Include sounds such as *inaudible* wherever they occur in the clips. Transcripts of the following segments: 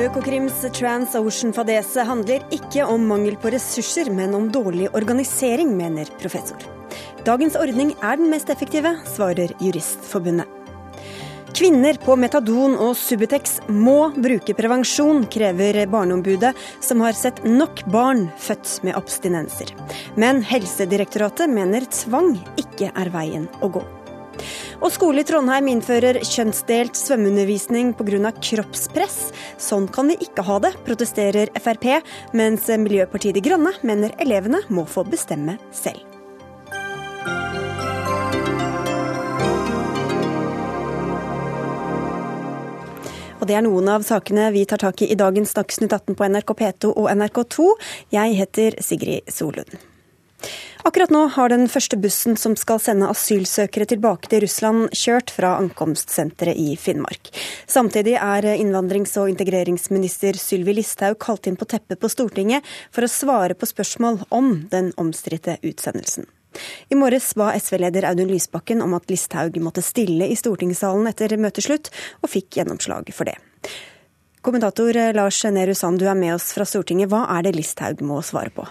Økokrims TransOcean-fadese handler ikke om mangel på ressurser, men om dårlig organisering, mener professor. Dagens ordning er den mest effektive, svarer Juristforbundet. Kvinner på metadon og Subutex må bruke prevensjon, krever Barneombudet, som har sett nok barn født med abstinenser. Men Helsedirektoratet mener tvang ikke er veien å gå. Og skole i Trondheim innfører kjønnsdelt svømmeundervisning pga. kroppspress. Sånn kan vi ikke ha det, protesterer Frp, mens Miljøpartiet De Grønne mener elevene må få bestemme selv. Og Det er noen av sakene vi tar tak i i dagens Dagsnytt 18 på NRK P2 og NRK2. Jeg heter Sigrid Solund. Akkurat nå har den første bussen som skal sende asylsøkere tilbake til Russland, kjørt fra ankomstsenteret i Finnmark. Samtidig er innvandrings- og integreringsminister Sylvi Listhaug kalt inn på teppet på Stortinget for å svare på spørsmål om den omstridte utsendelsen. I morges ba SV-leder Audun Lysbakken om at Listhaug måtte stille i stortingssalen etter møteslutt, og fikk gjennomslag for det. Kommentator eh, Lars Nehru Sand, du er med oss fra Stortinget. Hva er det Listhaug må svare på?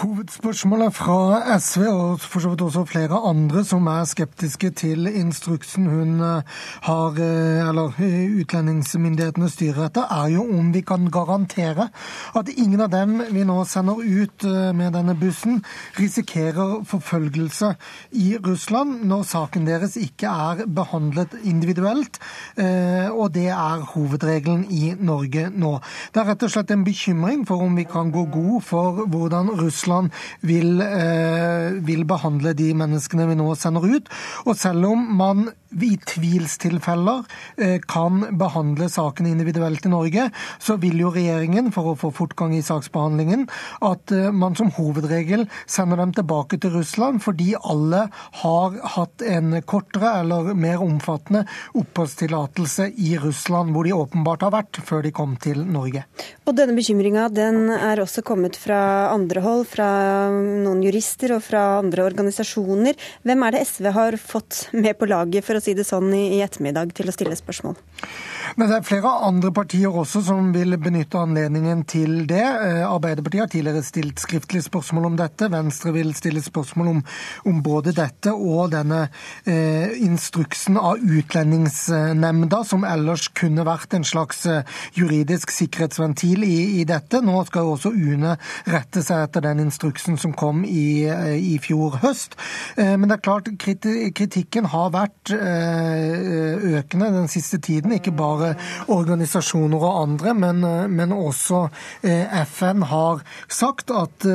Hovedspørsmålet fra SV, og for så vidt også flere andre som er skeptiske til instruksen hun eh, har, eh, eller utlendingsmyndighetene styrer etter, er jo om vi kan garantere at ingen av dem vi nå sender ut med denne bussen, risikerer forfølgelse i Russland når saken deres ikke er behandlet individuelt. Og det er hovedregelen i Norge nå. Det er rett og slett en bekymring for om vi kan gå god for hvordan Russland vil, eh, vil behandle de menneskene vi nå sender ut. Og selv om man i tvilstilfeller eh, kan behandle saken individuelt i Norge, så vil jo regjeringen, for å få fortgang i saksbehandlingen, at eh, man som hovedregel sender dem tilbake til Russland, fordi alle har hatt en kortere eller mer omfattende oppholdstillatelse i Russland, hvor de åpenbart har vært før de kom til Norge. Og Denne bekymringa den er også kommet fra andre hold, fra noen jurister og fra andre organisasjoner. Hvem er det SV har fått med på laget for å si det sånn, i, ettermiddag til å stille spørsmål? Men det er flere andre partier også som vil benytte anledningen til det. Eh, Arbeiderpartiet har tidligere stilt skriftlig spørsmål om dette. Venstre vil stille spørsmål om, om både dette og denne eh, instruksen av Utlendingsnemnda, som ellers kunne vært en slags eh, juridisk sikkerhetsventil i, i dette. Nå skal jo også UNE rette seg etter den instruksen som kom i, eh, i fjor høst. Eh, men det er klart kritikken har vært økende den siste tiden. Ikke bare organisasjoner og andre, men, men også FN har sagt at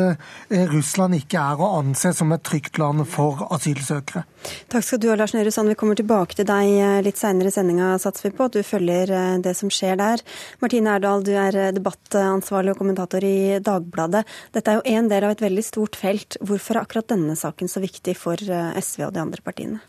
Russland ikke er å anse som et trygt land for asylsøkere. Takk skal du ha, Lars Nehru Sand. Vi kommer tilbake til deg litt seinere i sendinga, satser vi på. At du følger det som skjer der. Martine Erdal, du er debattansvarlig og kommentator i Dagbladet. Dette er jo en del av et veldig stort felt. Hvorfor er akkurat denne saken så viktig for SV og de andre partiene?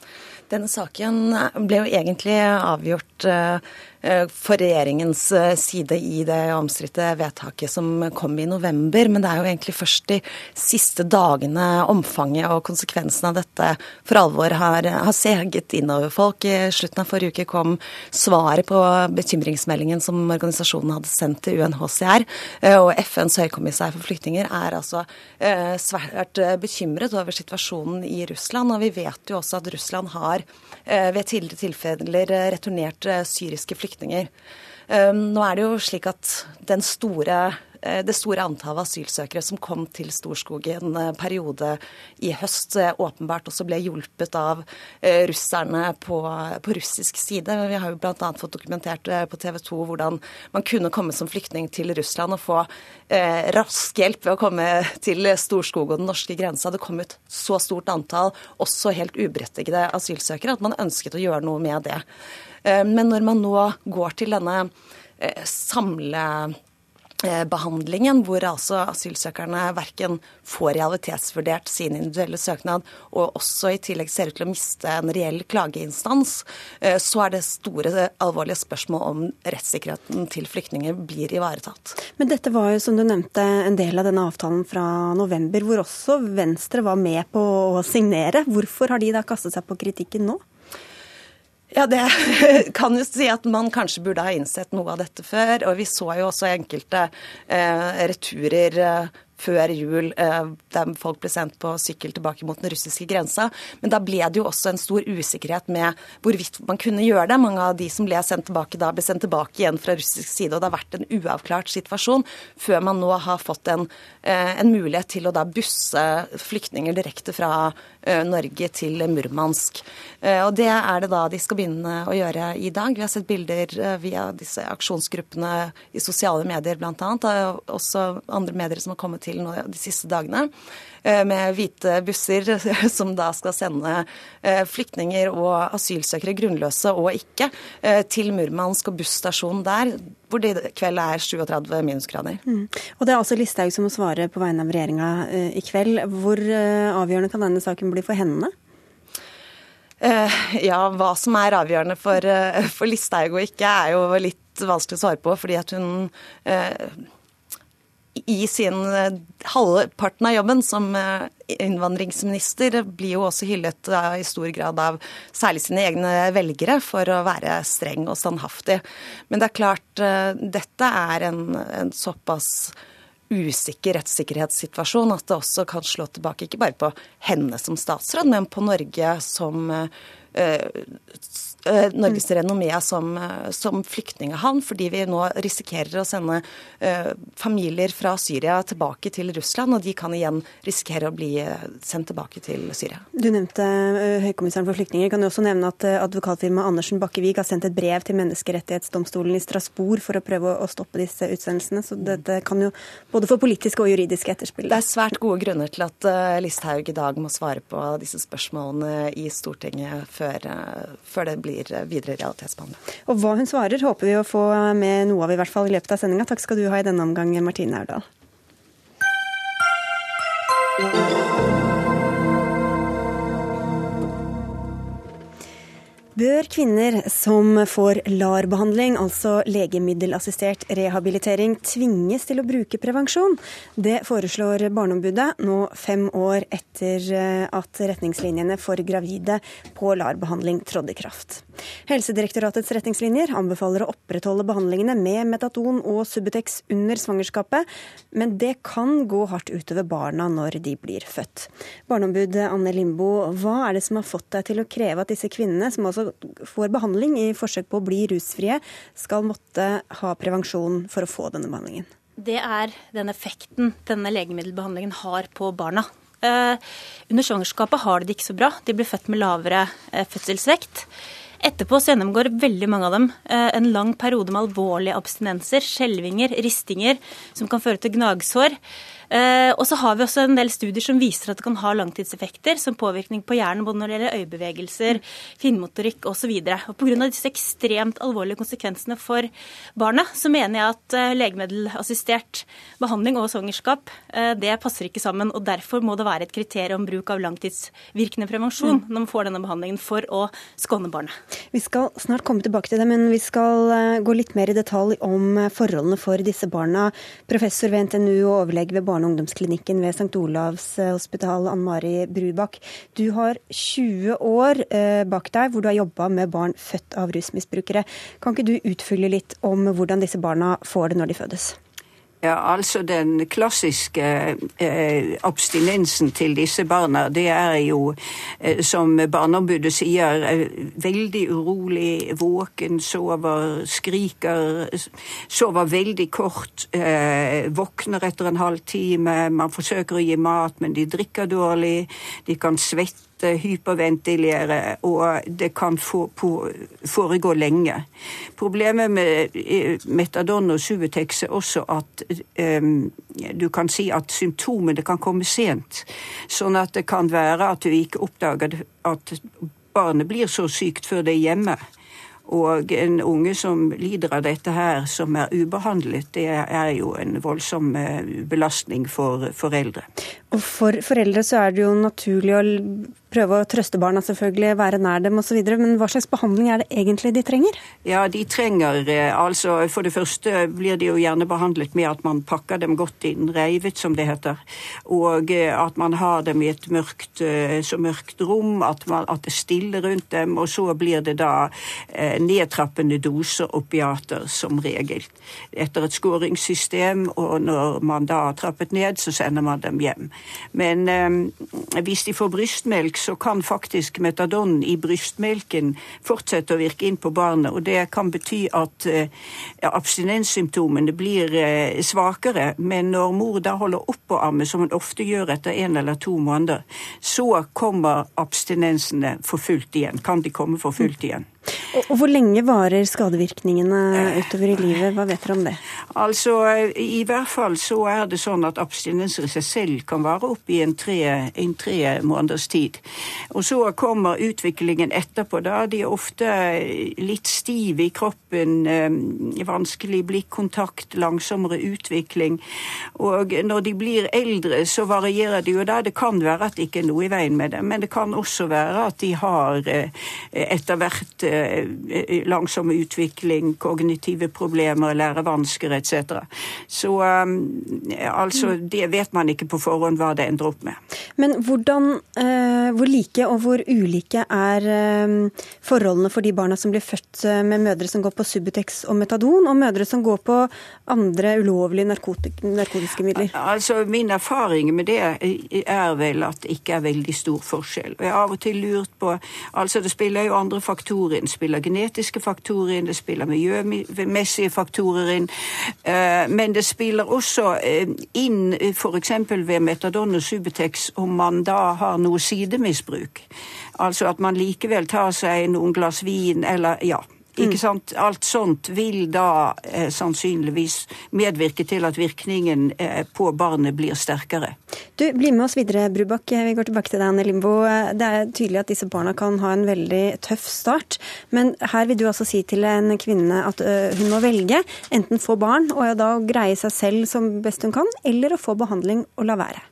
Denne saken ble jo egentlig avgjort eh, Eh, for regjeringens eh, side i det omstridte vedtaket som kom i november. Men det er jo egentlig først de siste dagene omfanget og konsekvensen av dette for alvor har, har seget innover folk. I slutten av forrige uke kom svaret på bekymringsmeldingen som organisasjonen hadde sendt til UNHCR. Og FNs høykommissær for flyktninger er altså svært bekymret over situasjonen i Russland. Og vi vet jo også at Russland har ved tidligere tilfeller returnert syriske flyktninger. Ehm, nå er det jo slik at store, eh, det store antallet asylsøkere som kom til Storskog i en eh, periode i høst, eh, åpenbart også ble hjulpet av russerne på, på russisk side. Vi har jo bl.a. fått dokumentert på TV 2 hvordan man kunne komme som flyktning til Russland og få eh, rask hjelp ved å komme til Storskog og den norske grensa. Det kom ut så stort antall, også helt uberettigede asylsøkere, at man ønsket å gjøre noe med det. Eh, men når man nå går til denne eh, samlebehandlingen, hvor altså asylsøkerne verken får realitetsvurdert sin individuelle søknad, og også i tillegg ser ut til å miste en reell klageinstans, eh, så er det store, alvorlige spørsmål om rettssikkerheten til flyktninger blir ivaretatt. Men dette var jo, som du nevnte, en del av denne avtalen fra november, hvor også Venstre var med på å signere. Hvorfor har de da kastet seg på kritikken nå? Ja, det *laughs* kan jo si at man kanskje burde ha innsett noe av dette før. Og vi så jo også enkelte eh, returer eh, før jul, eh, der folk ble sendt på sykkel tilbake mot den russiske grensa. Men da ble det jo også en stor usikkerhet med hvorvidt man kunne gjøre det. Mange av de som ble sendt tilbake da, ble sendt tilbake igjen fra russisk side. Og det har vært en uavklart situasjon før man nå har fått en, eh, en mulighet til å da busse flyktninger direkte fra Norge til Murmansk. Og det er det da de skal begynne å gjøre i dag. Vi har sett bilder via disse aksjonsgruppene i sosiale medier bl.a. Og også andre medier som har kommet til de siste dagene. Eh, med hvite busser *laughs* som da skal sende eh, flyktninger og asylsøkere, grunnløse og ikke, eh, til Murmansk og busstasjonen der, hvor det i kveld er 37 minusgrader. Mm. Og Det er altså Listhaug som må svare på vegne av regjeringa i kveld. Hvor avgjørende kan denne saken bli for henne? Ja, hva som er avgjørende for, for Listhaug og ikke, er jo litt vanskelig å svare på. fordi at hun i sin eh, halvparten av jobben som eh, innvandringsminister blir jo også hyllet uh, i stor grad av særlig sine egne velgere for å være streng og standhaftig. Men det er klart, dette er en, en såpass usikker rettssikkerhetssituasjon at det også kan slå tilbake ikke bare på henne som statsråd, men på Norge som uh, Eh, Norges renommé som, eh, som flyktningehavn, fordi vi nå risikerer å sende uh, familier fra Syria tilbake til Russland, og de kan igjen risikere å bli sendt tilbake til Syria. Du nevnte Høykommissæren for flyktninger. Kan du også nevne at advokatfirmaet Andersen Bakkevik har sendt et brev til Menneskerettighetsdomstolen i Strasbourg for å prøve å, å stoppe disse utsendelsene. Så dette kan jo både få politiske og juridiske etterspill. Det er svært gode grunner til at Listhaug i dag må svare på disse spørsmålene i Stortinget før, før det blir blir videre realitetsbehandlet. Og hva hun svarer, håper vi å få med noe av i hvert fall i løpet av sendinga. Takk skal du ha i denne omgang, Martine Aurdal. Bør kvinner som får LAR-behandling, altså legemiddelassistert rehabilitering, tvinges til å bruke prevensjon? Det foreslår Barneombudet nå fem år etter at retningslinjene for gravide på LAR-behandling trådte i kraft. Helsedirektoratets retningslinjer anbefaler å opprettholde behandlingene med Metaton og Subutex under svangerskapet, men det kan gå hardt utover barna når de blir født. Barneombud Anne Limbo, hva er det som har fått deg til å kreve at disse kvinnene, som altså får behandling i forsøk på å bli rusfrie, skal måtte ha prevensjon for å få denne behandlingen? Det er den effekten denne legemiddelbehandlingen har på barna. Eh, under svangerskapet har de det ikke så bra. De blir født med lavere eh, fødselsvekt. Etterpå så gjennomgår veldig mange av dem eh, en lang periode med alvorlige abstinenser, skjelvinger, ristinger, som kan føre til gnagsår. Eh, og så har vi også en del studier som viser at det kan ha langtidseffekter som påvirkning på hjernen, både når det gjelder øyebevegelser, finmotorikk osv. Pga. disse ekstremt alvorlige konsekvensene for barna, så mener jeg at eh, legemiddelassistert behandling og svangerskap eh, det passer ikke sammen. og Derfor må det være et kriterium om bruk av langtidsvirkende prevensjon mm. når man får denne behandlingen for å skåne barnet. Vi skal snart komme tilbake til det, men vi skal gå litt mer i detalj om forholdene for disse barna. Professor ved NTNU og overlege ved barne barne- og ungdomsklinikken ved St. Olavs eh, hospital, Ann Mari Brubakk. Du har 20 år eh, bak deg hvor du har jobba med barn født av rusmisbrukere. Kan ikke du utfylle litt om hvordan disse barna får det når de fødes? Ja, altså Den klassiske eh, abstinensen til disse barna, det er jo, eh, som Barneombudet sier, eh, veldig urolig, våken, sover, skriker, sover veldig kort, eh, våkner etter en halvtime, man forsøker å gi mat, men de drikker dårlig, de kan svette hyperventilere, og det kan foregå lenge. Problemet med metadon og Subutex er også at um, du kan si at symptomene kan komme sent. Sånn at det kan være at du ikke oppdager at barnet blir så sykt før det er hjemme. Og en unge som lider av dette her, som er ubehandlet, det er jo en voldsom eh, belastning for foreldre. Og For foreldre så er det jo naturlig å prøve å trøste barna, selvfølgelig, være nær dem osv. Men hva slags behandling er det egentlig de trenger? Ja, de trenger altså For det første blir de jo gjerne behandlet med at man pakker dem godt inn, reivet som det heter. Og at man har dem i et mørkt, så mørkt rom, at, man, at det er stille rundt dem. Og så blir det da nedtrappende doser opiater som regel. Etter et skåringssystem, og når man da har trappet ned, så sender man dem hjem. Men eh, hvis de får brystmelk, så kan faktisk metadon i brystmelken fortsette å virke inn på barnet. Og det kan bety at eh, abstinenssymptomene blir eh, svakere. Men når mor da holder opp å amme, som hun ofte gjør etter en eller to måneder, så kommer abstinensene for fullt igjen. Kan de komme for fullt igjen. Og Hvor lenge varer skadevirkningene utover i livet? Hva vet dere om det? Altså, I hvert fall så er det sånn at abstinenser i seg selv kan vare opp i en tre, en tre måneders tid. Og så kommer utviklingen etterpå. da. De er ofte litt stive i kroppen, eh, vanskelig blikkontakt, langsommere utvikling. Og når de blir eldre, så varierer det jo da. Det kan være at det ikke er noe i veien med dem, men det kan også være at de har eh, etter hvert Eh, langsom utvikling, kognitive problemer, lærevansker etc. Så eh, altså, det vet man ikke på forhånd hva det ender opp med. Men hvordan, eh, hvor like og hvor ulike er forholdene for de barna som blir født med mødre som går på Subutex og Metadon, og mødre som går på andre ulovlige narkotiske midler? Altså, Min erfaring med det er vel at det ikke er veldig stor forskjell. Og jeg har av og til lurt på altså Det spiller jo andre faktorer inn spiller genetiske faktorer inn, det spiller miljømessige faktorer inn. Eh, men det spiller også eh, inn f.eks. ved metadon og Subutex om man da har noe sidemisbruk. Altså at man likevel tar seg noen glass vin eller ja, ikke mm. sant? Alt sånt vil da eh, sannsynligvis medvirke til at virkningen eh, på barnet blir sterkere. Du, Bli med oss videre, Brubakk. Vi går tilbake til deg, Anne Limbo. Det er tydelig at disse barna kan ha en veldig tøff start. Men her vil du altså si til en kvinne at ø, hun må velge enten få barn og da greie seg selv som best hun kan, eller å få behandling og la være.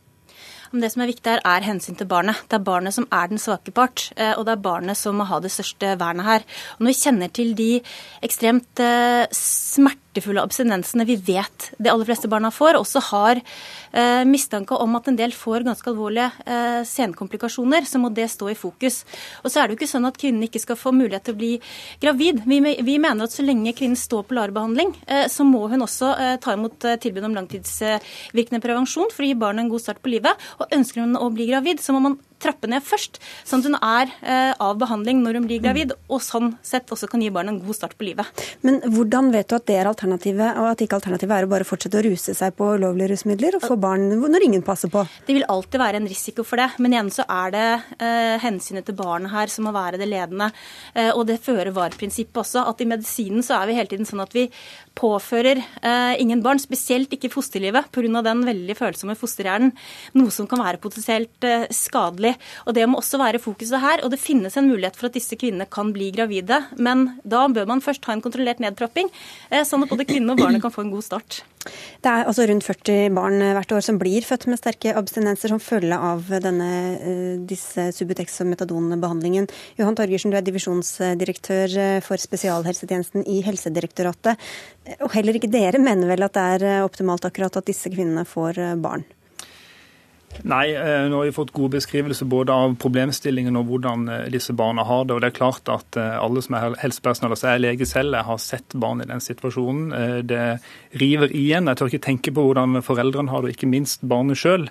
Men det som er viktig her, er hensyn til barnet. Det er barnet som er den svake part, eh, og det er barnet som må ha det største vernet her. Og når vi kjenner til de ekstremt eh, smerte smertefulle abstinensene vi vet de aller fleste barna får, også har eh, mistanke om at en del får ganske alvorlige eh, senkomplikasjoner, så må det stå i fokus. Og så er det jo ikke sånn at kvinnen ikke skal få mulighet til å bli gravid. Vi, vi mener at så lenge kvinnen står på LAR-behandling, eh, så må hun også eh, ta imot eh, tilbud om langtidsvirkende prevensjon for å gi barnet en god start på livet. Og ønsker hun å bli gravid, så må man trappe ned først, sånn at hun er eh, av behandling når hun blir gravid, og sånn sett også kan gi barnet en god start på livet. Men hvordan vet du at det er alternativet, og at ikke alternativet er å bare fortsette å ruse seg på ulovlige rusmidler og få barn når ingen passer på? Det vil alltid være en risiko for det, men igjen så er det eh, hensynet til barnet her som må være det ledende. Eh, og det føre-var-prinsippet også, at i medisinen så er vi hele tiden sånn at vi påfører eh, ingen barn, spesielt ikke fosterlivet, pga. den veldig følsomme fosterhjernen, noe som kan være potensielt eh, skadelig. Og Det må også være fokuset her. og Det finnes en mulighet for at disse kvinnene kan bli gravide, men da bør man først ha en kontrollert nedtrapping, eh, sånn at både kvinnene og barnet kan få en god start. Det er altså rundt 40 barn hvert år som blir født med sterke abstinenser som følge av denne, eh, disse Subutex- og metadonbehandlingen. Johan Torgersen, du er divisjonsdirektør eh, for spesialhelsetjenesten i Helsedirektoratet. Og heller ikke dere mener vel at det er optimalt akkurat at disse kvinnene får barn? Nei, eh, nå har vi fått gode beskrivelser både av problemstillingen og hvordan eh, disse barna har det. og det er klart at eh, Alle som er helsepersonell, altså jeg lege selv, har sett barn i den situasjonen. Det river igjen. Jeg tør ikke tenke på hvordan foreldrene har det, og ikke minst barnet sjøl.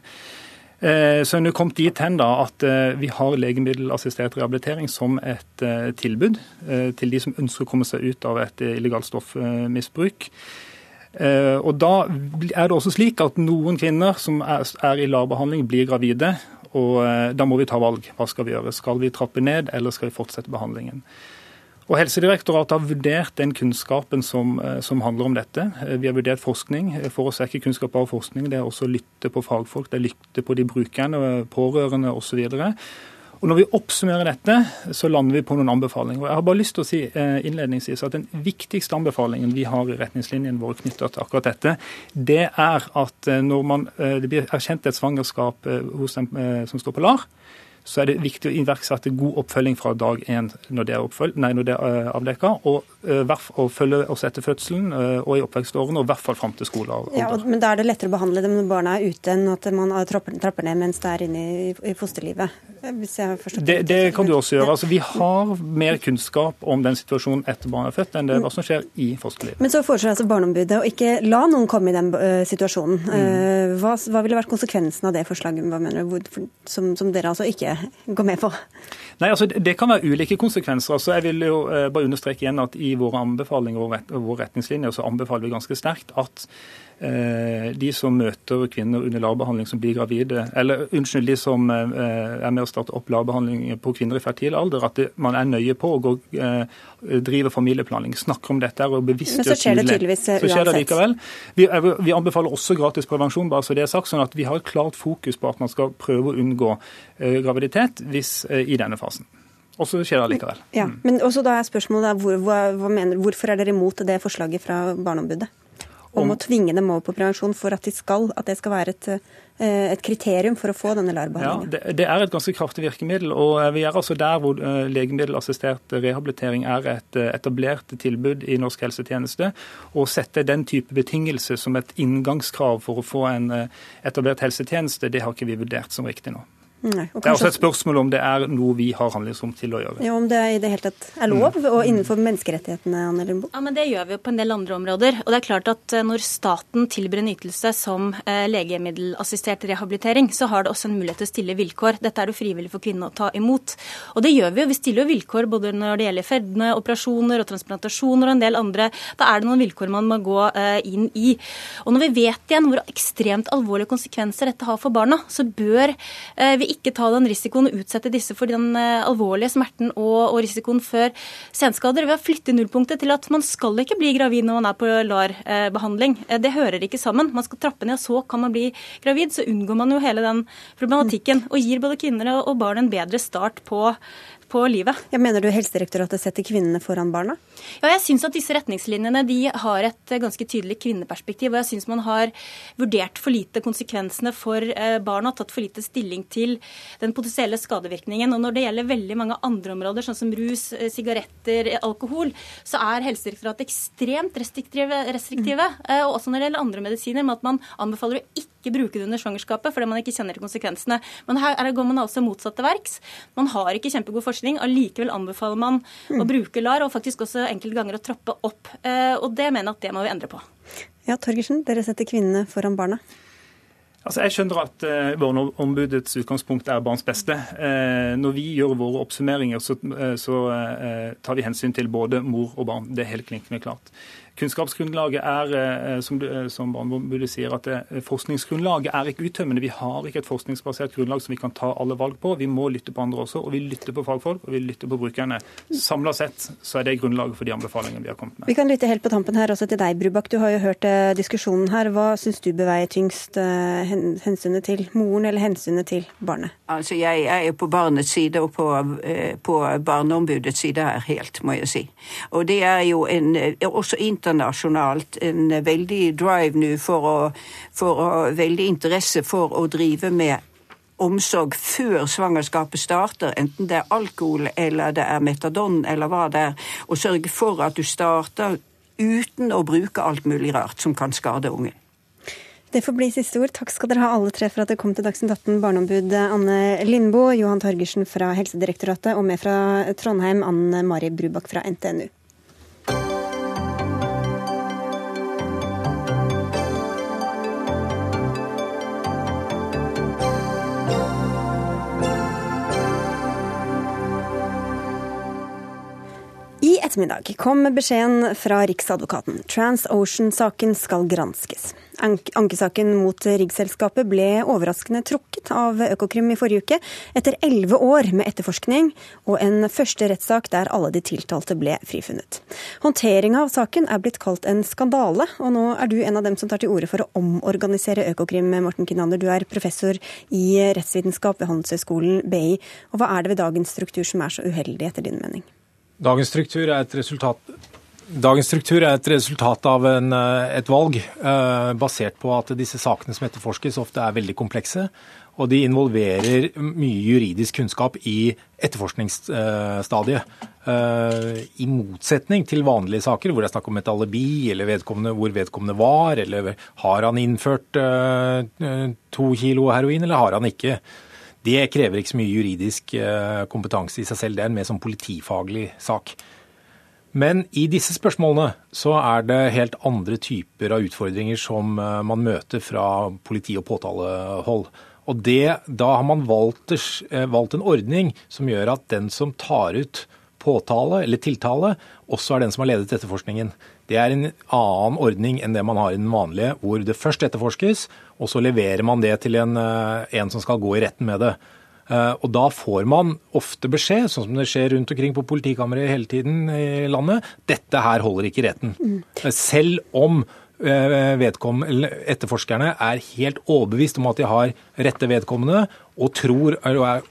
Så er vi kommet dit hen da at vi har legemiddelassistert rehabilitering som et tilbud til de som ønsker å komme seg ut av et illegalt stoffmisbruk. Eh, og Da er det også slik at noen kvinner som er i LAR-behandling, blir gravide. og eh, Da må vi ta valg. Hva skal vi gjøre? Skal vi trappe ned, eller skal vi fortsette behandlingen? Og Helsedirektoratet har vurdert den kunnskapen som, eh, som, handler om dette. Vi har vurdert forskning. For oss er ikke kunnskap bare forskning, det er også å lytte på fagfolk, det er lytte på de brukerne, pårørende osv. Og Når vi oppsummerer dette, så lander vi på noen anbefalinger. Og Jeg har bare lyst til å si eh, innledningsvis at Den viktigste anbefalingen vi har i retningslinjene våre knyttet til akkurat dette, det er at eh, når man, eh, det blir erkjent et svangerskap hos den som står på LAR, så er det viktig å iverksette god oppfølging fra dag én når det er, oppfølg, nei, når det er avdekka, og, og følge oss etter fødselen og i oppvekstårene, og i hvert fall fram til skolealder. Ja, men da er det lettere å behandle dem når barna er ute, enn at man trapper, trapper ned mens det er inne i, fosterlivet? Det, det, kan du også gjøre. Altså, vi har mer kunnskap om den situasjonen etter barnet er født, enn det hva som skjer i fosterlivet. Men så foreslår altså Barneombudet å ikke la noen komme i den uh, situasjonen. Uh, hva, hva, ville vært konsekvensen av det forslaget, hva mener du, som, som, dere altså ikke går med på? Nei, altså Det kan være ulike konsekvenser. Altså, jeg vil jo uh, bare understreke igjen at I våre anbefalinger og våre, retningslinjer så anbefaler vi ganske sterkt at Eh, de som møter kvinner under lavbehandling som blir gravide, eller unnskyld, de som eh, er med å starte opp lavbehandling på kvinner i fertil alder, at man er nøye på å eh, drive familieplanlegging, snakker om dette og bevisstgjør Men så skjer det tydeligvis uansett. Så skjer det likevel. Vi, vi, anbefaler også gratis prevensjon, bare så det er sagt, sånn at vi har et klart fokus på at man skal prøve å unngå graviditet hvis, i denne fasen. Og så skjer det likevel. Ja, mm. men også da er spørsmålet hvor, mener, Hvorfor er dere imot det forslaget fra Barneombudet? Om å tvinge dem over på prevensjon for at, de skal, at det skal være et, eh, et kriterium for å få denne LAR-behandlingen? Ja, det, det, er et ganske kraftig virkemiddel. og eh, Vi er altså der hvor eh, legemiddelassistert rehabilitering er et etablert tilbud i norsk helsetjeneste. Å sette den type betingelse som et inngangskrav for å få en etablert helsetjeneste, det har ikke vi vurdert som riktig nå. Nei, det er også et spørsmål om det er noe vi har handlingsrom til å gjøre. Ja, Om det i det hele tatt er lov, mm. og innenfor menneskerettighetene? Anne Lundbo? Ja, men Det gjør vi jo på en del andre områder. Og det er klart at eh, Når staten tilbyr en ytelse som eh, legemiddelassistert rehabilitering, så har det også en mulighet til å stille vilkår. Dette er det frivillig for kvinnene å ta imot. Og det gjør vi jo. Vi stiller jo vilkår både når det gjelder fedme, operasjoner og transplantasjoner og en del andre. Da er det noen vilkår man må gå eh, inn i. Og når vi vet igjen hvor ekstremt alvorlige konsekvenser dette har for barna, så bør vi ikke ta den risikoen og utsette disse for den eh, alvorlige smerten og, og risikoen før senskader ved å flytte nullpunktet til at man skal ikke bli gravid når man er på LAR-behandling. Eh, det hører ikke sammen. Man skal trappe ned, og så kan man bli gravid. Så unngår man jo hele den problematikken og gir både kvinner og barn en bedre start på på livet. Ja, mener du Helsedirektoratet setter kvinnene foran barna? Ja, jeg syns at disse retningslinjene de har et ganske tydelig kvinneperspektiv. Og jeg syns man har vurdert for lite konsekvensene for eh, barna, tatt for lite stilling til den potensielle skadevirkningen. Og når det gjelder veldig mange andre områder, sånn som rus, eh, sigaretter, alkohol, så er Helsedirektoratet ekstremt restriktive, restriktive. Mm. Og også når det gjelder andre medisiner, med at man anbefaler å ikke bruke det under svangerskapet fordi man ikke kjenner konsekvensene. Men her går man altså motsatte verks. Man har ikke kjempegod forskning forskning. Allikevel anbefaler man mm. å bruke LAR, og faktisk også enkelte ganger å trappe opp. Eh, og det mener jeg at det må vi endre på. Ja, Torgersen, dere setter kvinnene foran barna. Altså, jeg skjønner at uh, Barneombudets utgangspunkt er barns beste. Uh, når vi gjør våre oppsummeringer, så, uh, så tar vi hensyn til både mor og barn. Det er helt klinkende klart. Kunnskapsgrunnlaget er, eh, som, eh, som Barneombudet sier, at det, eh, forskningsgrunnlaget er ikke uttømmende. Vi har ikke et forskningsbasert grunnlag som vi kan ta alle valg på. Vi må lytte på andre også, og vi lytter på fagfolk og vi lytter på brukerne. Samla sett så er det grunnlaget for de anbefalingene vi har kommet med. Vi kan lytte helt på tampen her også til deg, Brubakk. Du har jo hørt diskusjonen her. Hva syns du bør veie tyngst, hensynet til moren eller hensynet til barnet? Altså, Jeg er jo på barnets side og på, på Barneombudets side her, helt, må jeg si. Og det er jo en, også internasjonalt en veldig drive nå for for å Veldig interesse for å drive med omsorg før svangerskapet starter, enten det er alkohol eller det er metadon eller hva det er, og sørge for at du starter uten å bruke alt mulig rart som kan skade unge. Det får bli siste ord. Takk skal dere ha alle tre for at dere kom til Dagsnytt 18. Barneombud Anne Lindboe, Johan Torgersen fra Helsedirektoratet og med fra Trondheim, Anne Mari Brubakk fra NTNU. Ettermiddag kom beskjeden fra Riksadvokaten. TransOcean-saken skal granskes. Ankesaken mot riggselskapet ble overraskende trukket av Økokrim i forrige uke, etter elleve år med etterforskning og en første rettssak der alle de tiltalte ble frifunnet. Håndteringa av saken er blitt kalt en skandale, og nå er du en av dem som tar til orde for å omorganisere Økokrim. Morten Kinander, du er professor i rettsvitenskap ved Handelshøyskolen BI. Og hva er det ved dagens struktur som er så uheldig, etter din mening? Dagens struktur er et resultat, er et, resultat av en, eh, et valg eh, basert på at disse sakene som etterforskes, ofte er veldig komplekse. Og de involverer mye juridisk kunnskap i etterforskningsstadiet. Eh, I motsetning til vanlige saker hvor det er snakk om et alibi, eller vedkommende, hvor vedkommende var, eller har han innført eh, to kilo heroin, eller har han ikke. Det krever ikke så mye juridisk eh, kompetanse i seg selv, det er en mer sånn politifaglig sak. Men i disse spørsmålene så er det helt andre typer av utfordringer som man møter fra politi- og påtalehold. Og det, Da har man valgt, valgt en ordning som gjør at den som tar ut påtale eller tiltale også er den som har ledet etterforskningen. Det er en annen ordning enn det man har i den vanlige, hvor det først etterforskes, og så leverer man det til en, eh, en som skal gå i retten med det. Eh, og Da får man ofte beskjed, sånn som det skjer rundt omkring på politikammeret hele tiden i landet, dette her holder ikke retten. Mm. Selv om eh, etterforskerne er helt overbevist om at de har rette vedkommende, og tror og er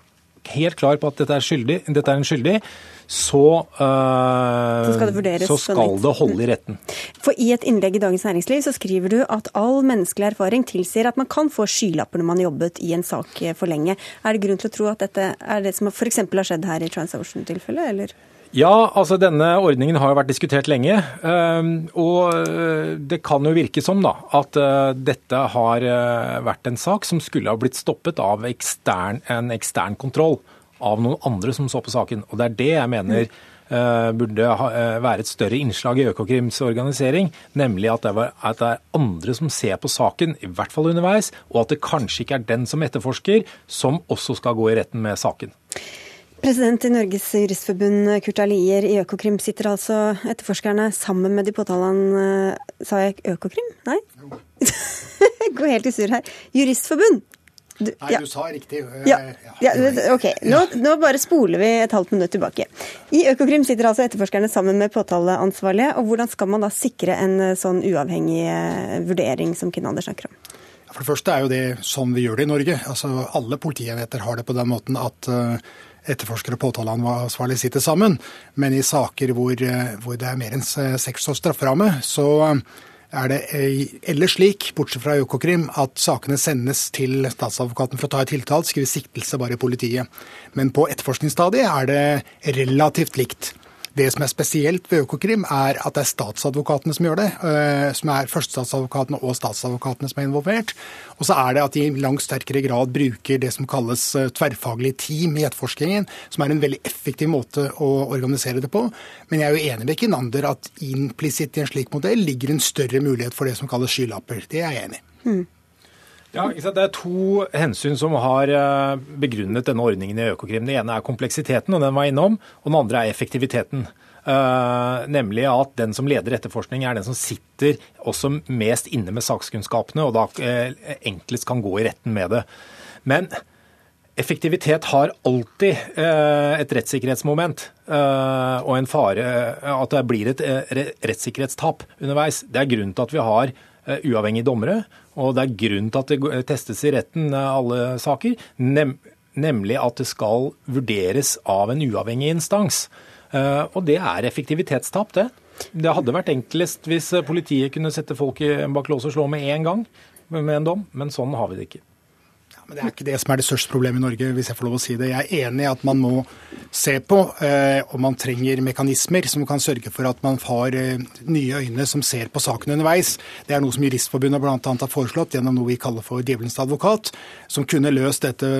helt klar på at dette er, skyldig, dette er en skyldig, så, uh, så, skal, det så skal det holde i retten. For I et innlegg i Dagens Næringsliv så skriver du at all menneskelig erfaring tilsier at man kan få skylapper når man har jobbet i en sak for lenge. Er det grunn til å tro at dette er det som f.eks. har skjedd her i TransOcean-tilfellet, eller? Ja, altså denne ordningen har jo vært diskutert lenge. Og øh, det kan jo virke som da, at dette har vært en sak som skulle ha blitt stoppet av ekstern, en ekstern kontroll av noen andre som så på saken. Og Det er det jeg mener uh, burde ha, uh, være et større innslag i Økokrims organisering. Nemlig at det, var, at det, er andre som ser på saken, i hvert fall underveis, og at det kanskje ikke er den som etterforsker, som også skal gå i retten med saken. President i Norges Juristforbund, Kurt Alier, i Økokrim sitter altså etterforskerne sammen med de påtalene Sa jeg Økokrim? Nei? *laughs* Gå helt i surr her. Juristforbund! Du, Nei, ja. du sa riktig. Ja, ja ok. Nå, nå, bare spoler vi et halvt minutt tilbake. I Økokrim sitter altså etterforskerne sammen med påtaleansvarlige. og Hvordan skal man da sikre en eh, sånn uavhengig eh, vurdering som Kinander snakker om? For det første er jo det sånn vi gjør det i Norge. Altså, alle politienheter har det på den måten at etterforskere og påtaleansvarlig sitter sammen. Men i saker hvor, hvor det er mer enn seks års strafferamme, så er det ellers slik, bortsett fra Økokrim, at sakene sendes til statsadvokaten for å ta et tiltalt, skriver siktelse bare i politiet. Men på etterforskningsstadiet er det relativt likt. Det som er spesielt ved Økokrim, er at det er statsadvokatene som gjør det. Eh, som er førstestatsadvokatene og statsadvokatene som er involvert. Og så er det at de i langt sterkere grad bruker det som kalles eh, tverrfaglige team i etterforskningen, som er en veldig effektiv måte å organisere det på. Men jeg er jo enig med Kinander at implisitt i en slik modell ligger en større mulighet for det som kalles skylapper. Det er jeg enig i. Mm. Ja, Det er to hensyn som har eh, begrunnet denne ordningen i Økokrim. Det ene er kompleksiteten, og den var innom. Og den andre er effektiviteten. Uh, nemlig at den som leder etterforskning, er den som sitter også mest inne med sakskunnskapene, og da uh, enklest kan gå i retten med det. Men effektivitet har alltid et rettssikkerhetsmoment og en fare at det blir et rettssikkerhetstap underveis. Det er grunnen til at vi har uavhengige dommere. Og det er grunn til at det testes i retten, eh, alle saker. Nem nemlig at det skal vurderes av en uavhengig instans. Eh, og det er effektivitetstap, det. Det hadde vært enklest hvis politiet kunne sette folk bak lås og slå med én gang med en dom, men sånn har vi det ikke. Men Det er ikke det som er det største problemet i Norge, hvis jeg får lov å si det. Jeg er enig i at man må se på eh, om man trenger mekanismer som kan sørge for at man har eh, nye øyne som ser på saken underveis. Det er noe som Juristforbundet bl.a. har foreslått gjennom noe vi kaller for djevelens advokat, som kunne løst dette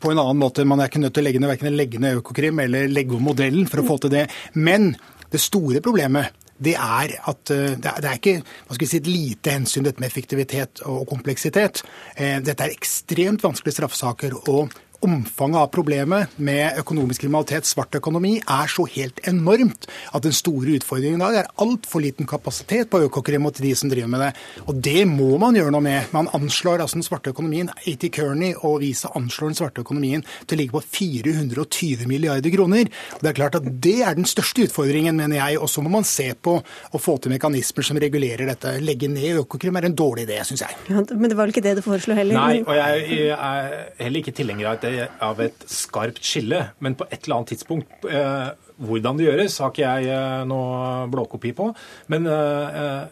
på en annen måte. Man er ikke nødt til å legge ned verken legge ned Økokrim eller legge om modellen for å få til det. Men det store problemet det er at eh, det er, ikke hva skal vi si, et lite hensyn dette med effektivitet og kompleksitet. Eh, dette er ekstremt vanskelige straffesaker. og omfanget av problemet med økonomisk kriminalitet, svart økonomi, er så helt enormt at den store utfordringen i dag er altfor liten kapasitet på Økokrim og til de som driver med det. Og det må man gjøre noe med. Man anslår altså den svarte økonomien. A.T. Kearney og Visa anslår den svarte økonomien til å ligge på 420 milliarder kroner. Og det er klart at det er den største utfordringen, mener jeg. Og så må man se på å få til mekanismer som regulerer dette. Legge ned Økokrim er en dårlig idé, syns jeg. Ja, men det var vel ikke det du foreslo heller? Nei, og jeg er heller ikke tilhenger av at av et skarpt skille, men på et eller annet tidspunkt eh, Hvordan det gjøres, har ikke jeg eh, noe blåkopi på. Men eh,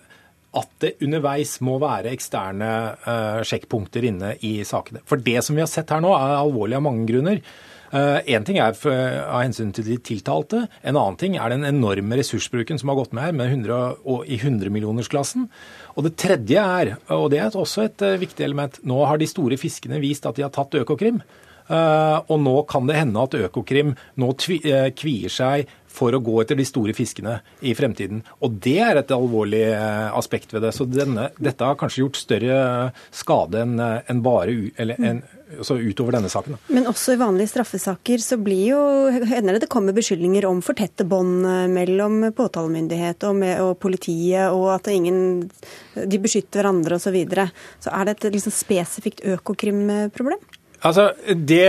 at det underveis må være eksterne uh, sjekkpunkter inne i sakene. For det som vi har sett her nå, er alvorlig av mange grunner. Én uh, ting er for, av hensyn til de tiltalte. En annen ting er den enorme ressursbruken som har gått med her, med 100, og, i hundremillionersklassen. Og det tredje er, og det er også et viktig element, nå har de store fiskene vist at de har tatt Økokrim. Og nå kan det hende at Økokrim nå kvier seg for å gå etter de store fiskene i fremtiden. Og det er et alvorlig eh, aspekt ved det. Så denne, dette har kanskje gjort større skade enn eh, en bare eller en, altså utover denne saken. Men også i vanlige straffesaker så blir jo, hender det det kommer beskyldninger om for tette bånd eh, mellom påtalemyndighet og, med, og, politiet, og at ingen, de beskytter hverandre osv. Så, videre. så er det et liksom spesifikt Økokrim-problem? Altså, det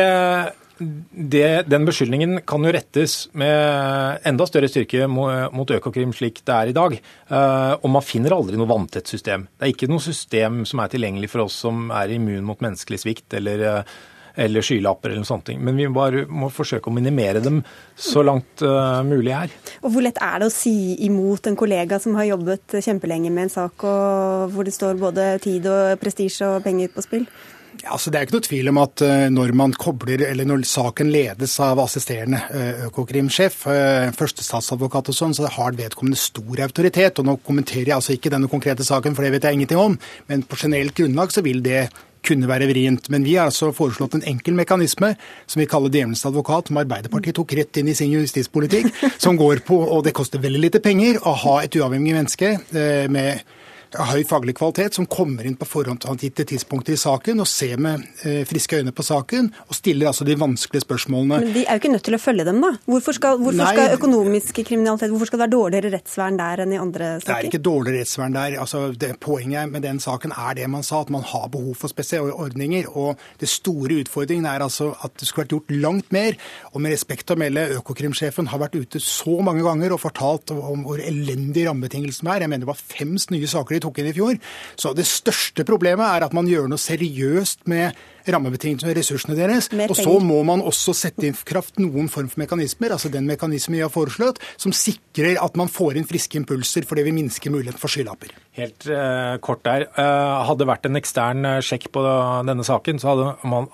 det, den beskyldningen kan jo rettes med enda større styrke mot Økokrim slik det er i dag. Eh, og man finner aldri noe vanntett system. Det er ikke noe system som er tilgjengelig for oss som er immun mot menneskelig svikt eller, eh, eller skylapper eller noe sånt. Men vi bare må forsøke å minimere dem så langt uh, mulig her. Og Hvor lett er det å si imot en kollega som har jobbet kjempelenge med en sak, hvor det står både tid og prestisje og penger på spill? Ja, altså det er ikke noe tvil om at uh, når man kobler, eller når saken ledes av assisterende Økokrim-sjef, uh, førstestatsadvokat og sånn, så har vedkommende stor autoritet. og Nå kommenterer jeg altså ikke denne konkrete saken, for det vet jeg ingenting om, men på generelt grunnlag så vil det kunne være vrient. Men vi har altså foreslått en enkel mekanisme som vi kaller djevelens advokat, som Arbeiderpartiet tok rett inn i sin justispolitikk, som går på, og det koster veldig lite penger, å ha et uavhengig menneske med høy faglig kvalitet, som kommer inn på forhåndsangitte tidspunkter i saken og ser med eh, friske øyne på saken, og stiller altså de vanskelige spørsmålene. Men de er jo ikke nødt til å følge dem, da? Hvorfor skal, hvorfor skal økonomisk kriminalitet hvorfor skal det være dårligere rettsvern der enn i andre saker? Det er ikke dårligere rettsvern der. Altså, det, poenget med den saken er det man sa, at man har behov for spesielle ordninger. Og det store utfordringen er altså at det skulle vært gjort langt mer. Og med respekt å melde, Økokrimsjefen har vært ute så mange ganger og fortalt om hvor elendige rammebetingelsene er. Jeg mener det var fem nye saker tok inn i fjor. Så det største problemet er at man gjør noe seriøst med rammebetingelsene og ressursene deres. Og så må man også sette inn kraft noen form for mekanismer, altså den mekanismen vi har foreslått, som sikrer at man får inn friske impulser, for det minsker minske muligheten for skylapper. Helt uh, kort der. Uh, hadde det vært en ekstern uh, sjekk på denne saken, så hadde man,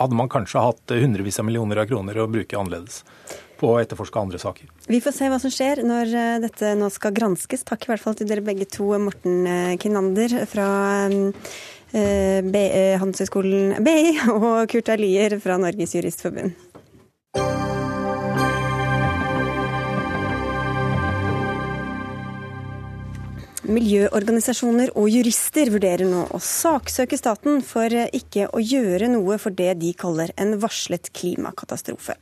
hadde man kanskje hatt hundrevis av millioner av kroner å bruke annerledes på å etterforske andre saker. Vi får se hva som skjer når eh, dette nå skal granskes. Takk i hvert fall til dere begge to, Morten eh, Kinander fra eh, Handelshøyskolen BI *laughs* og Kurt Alier fra Norges Juristforbund. Miljøorganisasjoner og jurister vurderer nå å saksøke staten for ikke å gjøre noe for det de kaller en varslet klimakatastrofe.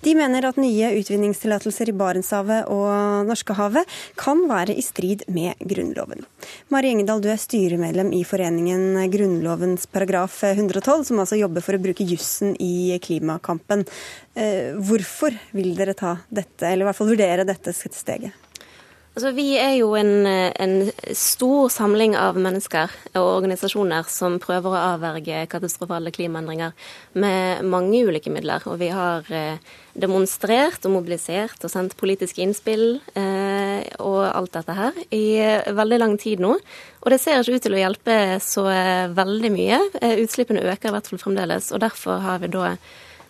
De mener at nye utvinningstillatelser i Barentshavet og Norskehavet kan være i strid med Grunnloven. Mari Engedal, du er styremedlem i foreningen Grunnlovens paragraf 112, som altså jobber for å bruke jussen i klimakampen. Eh, hvorfor vil dere ta dette, eller i hvert fall vurdere dette steget? Altså, vi er jo en, en, stor samling av mennesker og organisasjoner som prøver å avverge katastrofale klimaendringer med mange ulike midler. Og vi har eh, demonstrert og mobilisert og sendt politiske innspill eh, og alt dette her i veldig lang tid nå. Og det ser ikke ut til å hjelpe så eh, veldig mye. Eh, utslippene øker i hvert fall fremdeles. Og derfor har vi da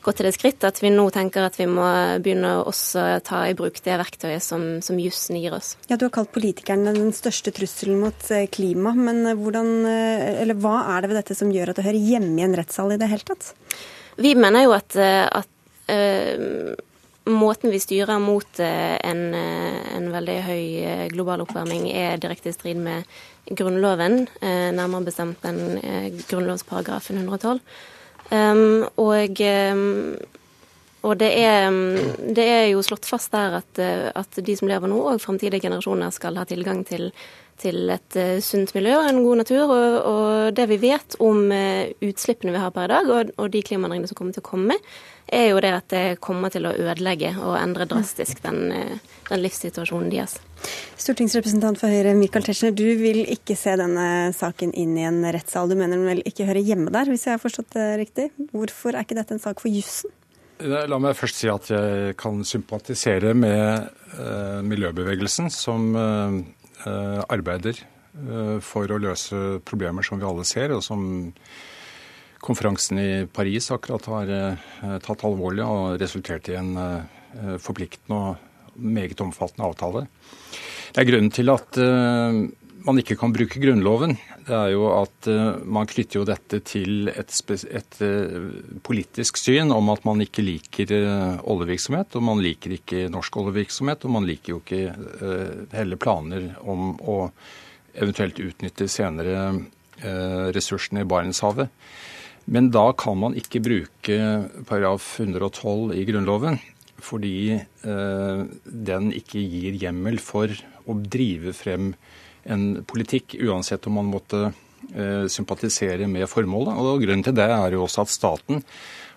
gått til det skritt at vi nå tenker at vi må begynne å også ta i bruk det verktøyet som, som jussen gir oss. Ja, Du har kalt politikerne den største trusselen mot eh, klima, men eh, hvordan, eh, eller hva er det ved dette som gjør at det hører hjemme i en rettssal i det hele tatt? Vi mener jo at, at uh, måten vi styrer mot en, en, veldig høy global oppvarming er direkte i strid med Grunnloven, nærmere bestemt den grunnlovsparagrafen 112. Um, og, um, og det, er, det, er, jo slått fast der at, at de som lever nå, og framtidige generasjoner, skal ha tilgang til, til et uh, sunt miljø og en god natur. Og, og det vi vet om uh, utslippene vi har per i dag, og, og de klimaendringene som kommer til å komme, er jo det at det kommer til å ødelegge og endre drastisk den, uh, den livssituasjonen deres. Stortingsrepresentant for Høyre Michael Tetzschner, du vil ikke se denne saken inn i en rettssal. Du mener den vel ikke hører hjemme der, hvis jeg har forstått det riktig. Hvorfor er ikke dette en sak for jussen? La meg først si at jeg kan sympatisere med miljøbevegelsen, som arbeider for å løse problemer som vi alle ser, og som konferansen i Paris akkurat har tatt alvorlig og resultert i en forpliktende og meget omfattende avtale. Det er grunnen til at man ikke kan bruke Grunnloven, det er jo at uh, man knytter jo dette til et, et uh, politisk syn om at man ikke liker uh, oljevirksomhet, og man liker ikke norsk oljevirksomhet, og man liker jo ikke heller planer om å eventuelt utnytte senere ressursene i Barentshavet. Men da kan man ikke bruke paragraf 112 i Grunnloven, fordi den ikke gir hjemmel for å drive frem en politikk, uansett om man måtte eh, sympatisere med formålet. Og Grunnen til det er jo også at staten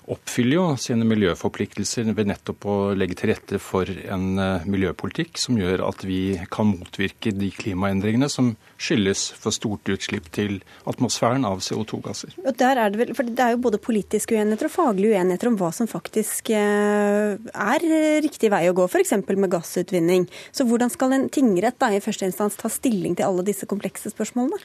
oppfyller jo sine miljøforpliktelser ved nettopp å legge til rette for en eh, miljøpolitikk som gjør at vi kan motvirke de klimaendringene som skyldes for stort utslipp til atmosfæren av CO2-gasser. Og der er Det vel, for det er jo både politiske uenigheter og faglige uenigheter om hva som faktisk eh, er riktig vei å gå, f.eks. med gassutvinning. Så hvordan skal en tingrett da i første instans ta stilling til alle disse komplekse spørsmålene?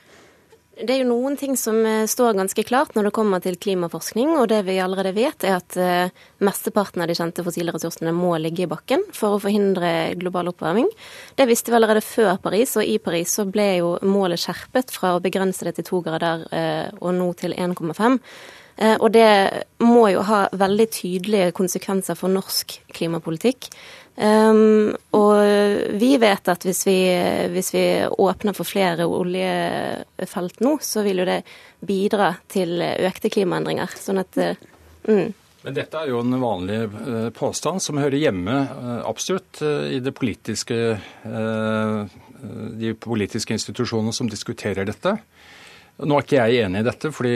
Det er jo noen ting som eh, står ganske klart når det kommer til klimaforskning. Og det vi allerede vet, er at uh, mesteparten av de kjente fossile ressursene må ligge i bakken for å forhindre global oppvarming. Det visste vi allerede før Paris, og i Paris så ble jo målet skjerpet fra å begrense det til to grader uh, og nå til 1,5. Uh, og det må jo ha veldig tydelige konsekvenser for norsk klimapolitikk. Um, og vi vet at hvis vi, hvis vi, åpner for flere oljefelt nå, så vil jo det bidra til økte klimaendringer. Sånn at mm. Men dette er jo en vanlig eh, påstand som hører hjemme eh, absolutt eh, i politiske, de politiske institusjonene som diskuterer dette. Nå er ikke jeg enig i dette, fordi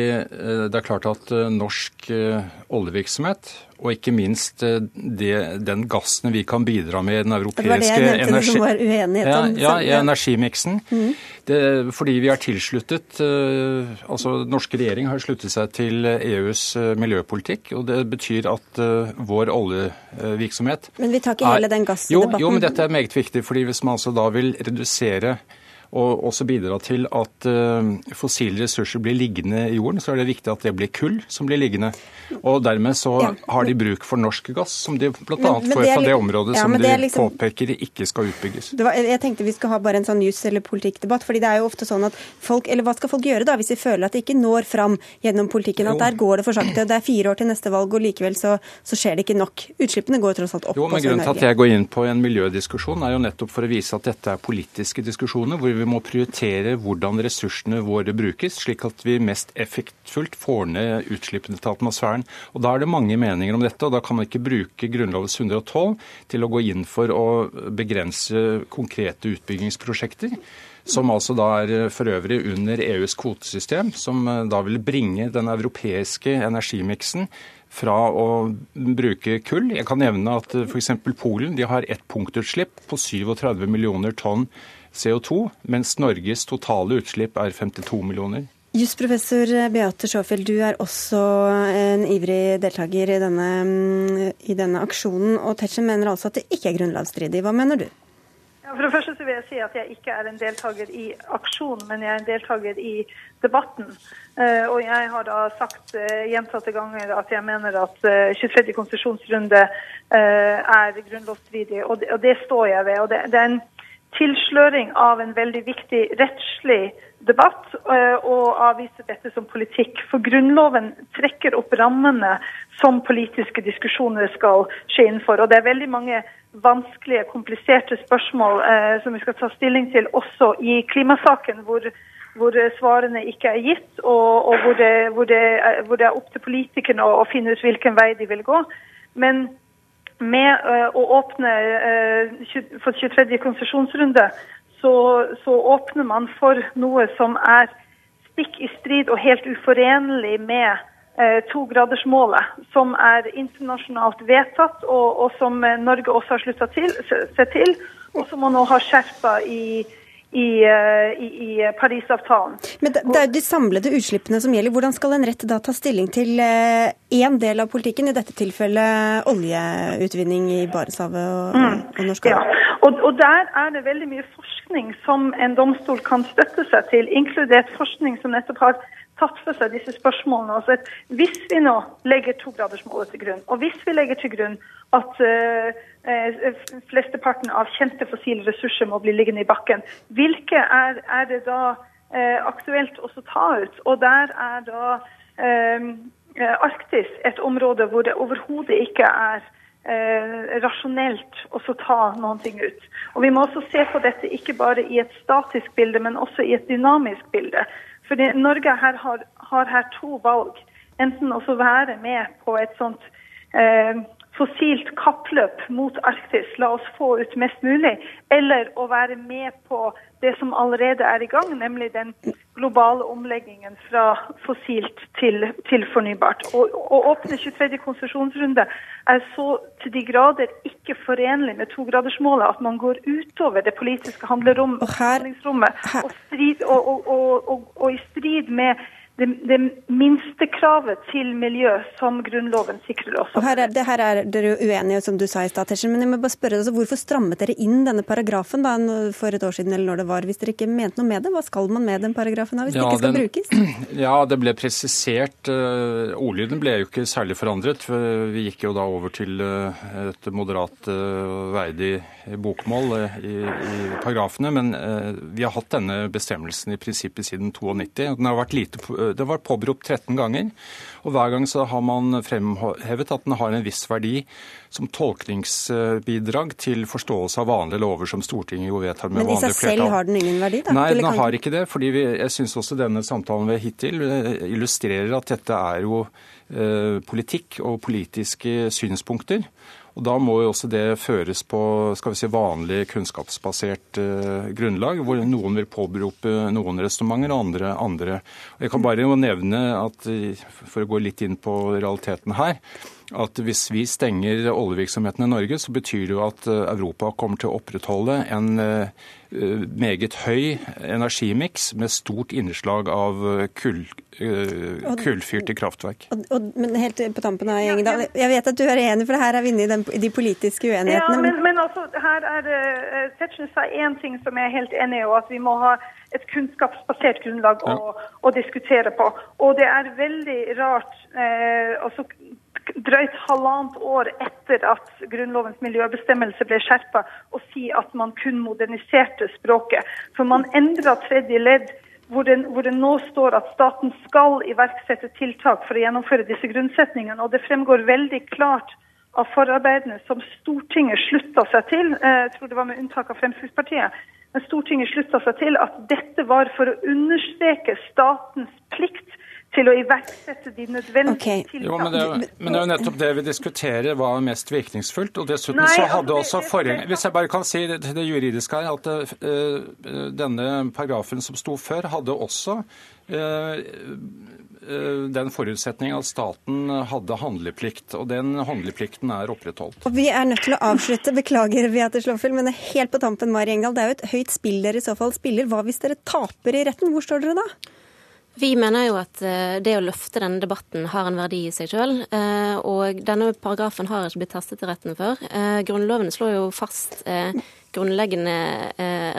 det er klart at norsk oljevirksomhet og ikke minst eh, det, den gassen vi kan bidra med i den europeiske energi... Ja, ja, i energimiksen. Mm. fordi vi er tilsluttet altså Norske regjering har sluttet seg til EUs eh, miljøpolitikk. og Det betyr at vår oljevirksomhet Men vi tar ikke hele den gassdebatten? Jo, jo, men dette er meget viktig. fordi Hvis man altså da vil redusere og også bidra til at fossile ressurser blir liggende i jorden, så er det viktig at det blir kull som blir liggende. Og dermed så har de bruk for norsk gass, som de bl.a. får fra det området ja, som de liksom, påpeker ikke skal utbygges. Var, jeg tenkte vi skal ha bare en sånn jus- eller politikkdebatt. fordi det er jo ofte sånn at folk, eller Hva skal folk gjøre da, hvis de føler at det ikke når fram gjennom politikken? At der går det for sakte. Det er fire år til neste valg, og likevel så, så skjer det ikke nok. Utslippene går tross alt opp. Jo, men Grunnen til at jeg går inn på en miljødiskusjon, er jo nettopp for å vise at dette er politiske diskusjoner, hvor vi må prioritere hvordan ressursene våre brukes, slik at vi mest effektfullt får ned utslippene til atmosfæren. Og Da er det mange meninger om dette, og da kan man ikke bruke Grunnlovens 112 til å gå inn for å begrense konkrete utbyggingsprosjekter. Som altså da er for øvrig under EUs kvotesystem, som eh, da vil bringe den europeiske energimiksen fra å bruke kull. Jeg kan nevne at eh, f.eks. Polen de har ett punktutslipp på 37 millioner tonn CO2, mens Norges totale utslipp er 52 millioner. Jusprofessor Beate Sjåfjell, du er også en ivrig deltaker i denne, i denne aksjonen. Og Tetzschner mener altså at det ikke er grunnlovsstridig. Hva mener du? Ja, for det første så vil jeg si at jeg ikke er en deltaker i aksjonen, men jeg er en deltaker i debatten. Uh, og jeg har da sagt uh, gjentatte ganger at jeg mener at uh, 23. konsesjonsrunde er grunnlovsstridig, og det, og det, står jeg ved. Og det, det er en tilsløring av en veldig viktig rettslig debatt og avviser avvise dette som politikk. For Grunnloven trekker opp rammene som politiske diskusjoner skal skje innenfor. Og det er veldig mange vanskelige, kompliserte spørsmål eh, som vi skal ta stilling til også i klimasaken, hvor, hvor svarene ikke er gitt, og, og hvor, det, hvor, det, hvor, det, er opp til politikerne å, å, finne ut hvilken vei de vil gå. Men med uh, å åpne uh, for 23. konsesjonsrunde, så, så, åpner man for noe som er stikk i strid og helt uforenlig med eh, togradersmålet, som er internasjonalt vedtatt, og, og som Norge også har slutta seg til, og som man nå har skjerpa i, i, eh, i, i Parisavtalen. Men det, det er de samlede utslippene som gjelder. Hvordan skal en rett da ta stilling til én eh, del av politikken, i dette tilfellet oljeutvinning i Barentshavet og, mm. og Norskehavet? Ja. Og, og, der er det veldig mye forskning som en domstol kan støtte seg til, inkludert forskning som nettopp har tatt for seg disse spørsmålene. Altså, hvis vi nå legger togradersmålet til grunn, og hvis vi legger til grunn at uh, flesteparten av kjente fossile ressurser må bli liggende i bakken, hvilke er, er det da eh, aktuelt å ta ut? Og der er da Arktis et område hvor det overhodet ikke er rasjonelt å ta noen ting ut. Og Vi må også se på dette ikke bare i et statisk bilde, men også i et dynamisk bilde. Fordi Norge her har, har, her to valg. Enten å være med på et sånt eh, fossilt kappløp mot Arktis, la oss få ut mest mulig, eller å være med på det som allerede er i gang, nemlig den globale omleggingen fra fossilt til, til fornybart. Å åpne 23. konsesjonsrunde er så til de grader ikke forenlig med togradersmålet at man går utover det politiske handlingsrommet og, og, og, og i strid med det, det minste kravet til miljø som Grunnloven sikrer også. Og her er, det, her er dere uenige, som du sa i stad, men jeg må bare spørre altså, hvorfor strammet dere inn denne paragrafen da, for et år siden, eller når det var, hvis dere ikke mente noe med det? Hva skal man med den paragrafen da, hvis ja, det ikke skal den, brukes? *clears throat* Ja, det ble presisert. Uh, ordlyden ble jo ikke særlig forandret. for Vi gikk jo da over til uh, et moderat uh, verdig bokmål i, i, paragrafene. Men vi har hatt denne bestemmelsen i prinsippet siden 92. og den har vært lite det var påberopt 13 ganger. Og hver gang så har man fremhevet at den har en viss verdi som tolkningsbidrag til forståelse av vanlige lover som Stortinget jo vedtar med vanlig flertall. Men i seg selv har den ingen verdi, da? Nei, den har ikke det. fordi vi, jeg syns også denne samtalen vi hittil eh, illustrerer at dette er jo eh, politikk og politiske synspunkter. Og Da må jo også det føres på skal vi si, vanlig kunnskapsbasert eh, grunnlag, hvor noen vil påberope noen resonnementer og andre andre. Jeg kan bare nevne at, for å gå litt inn på realiteten her, at hvis vi stenger oljevirksomheten i Norge, så betyr det jo at eh, Europa kommer til å opprettholde en Eh, meget høy energimiks med stort innslag av eh, kull, kullfyrte kraftverk. Og, og, men helt på tampen av gjengen, da. Jeg vet at du er enig, for det her er vi inne i den, de politiske uenighetene. Ja, men, men altså, her er Tetzschner sa én ting som jeg er helt enig i, og at vi må ha et kunnskapsbasert grunnlag å, ja. å diskutere på. Og det er veldig rart eh, altså, drøyt halvannet år etter at Grunnlovens miljøbestemmelse ble skjerpa, å si at man kun moderniserte språket. For man endra tredje ledd, hvor det, hvor det, nå står at staten skal iverksette tiltak for å gjennomføre disse grunnsetningene. Og det fremgår veldig klart av forarbeidene som Stortinget slutta seg til, eh, jeg tror det var med unntak av Fremskrittspartiet, men Stortinget slutta seg til at dette var for å understreke statens plikt til å iverksette de nødvendige okay. tiltakene. Jo, men, det, men det er jo nettopp det vi diskuterer hva er mest virkningsfullt. og dessuten Nei, så hadde altså, også forrige, Hvis jeg bare kan si det, det juridiske her, at uh, denne paragrafen som sto før, hadde også uh, den forutsetning at staten hadde handleplikt, og den handleplikten er opprettholdt. Og Vi er nødt til å avslutte, beklager Beate Slåffel, men helt på tampen, Mari Engdahl. Det er jo et høyt spill dere i så fall spiller. Hva hvis dere taper i retten? Hvor står dere da? Vi mener jo at eh, det å løfte denne debatten har en verdi i seg sjøl. Eh, og denne paragrafen har ikke blitt testet i retten før. Eh, Grunnloven slår jo fast grunnleggende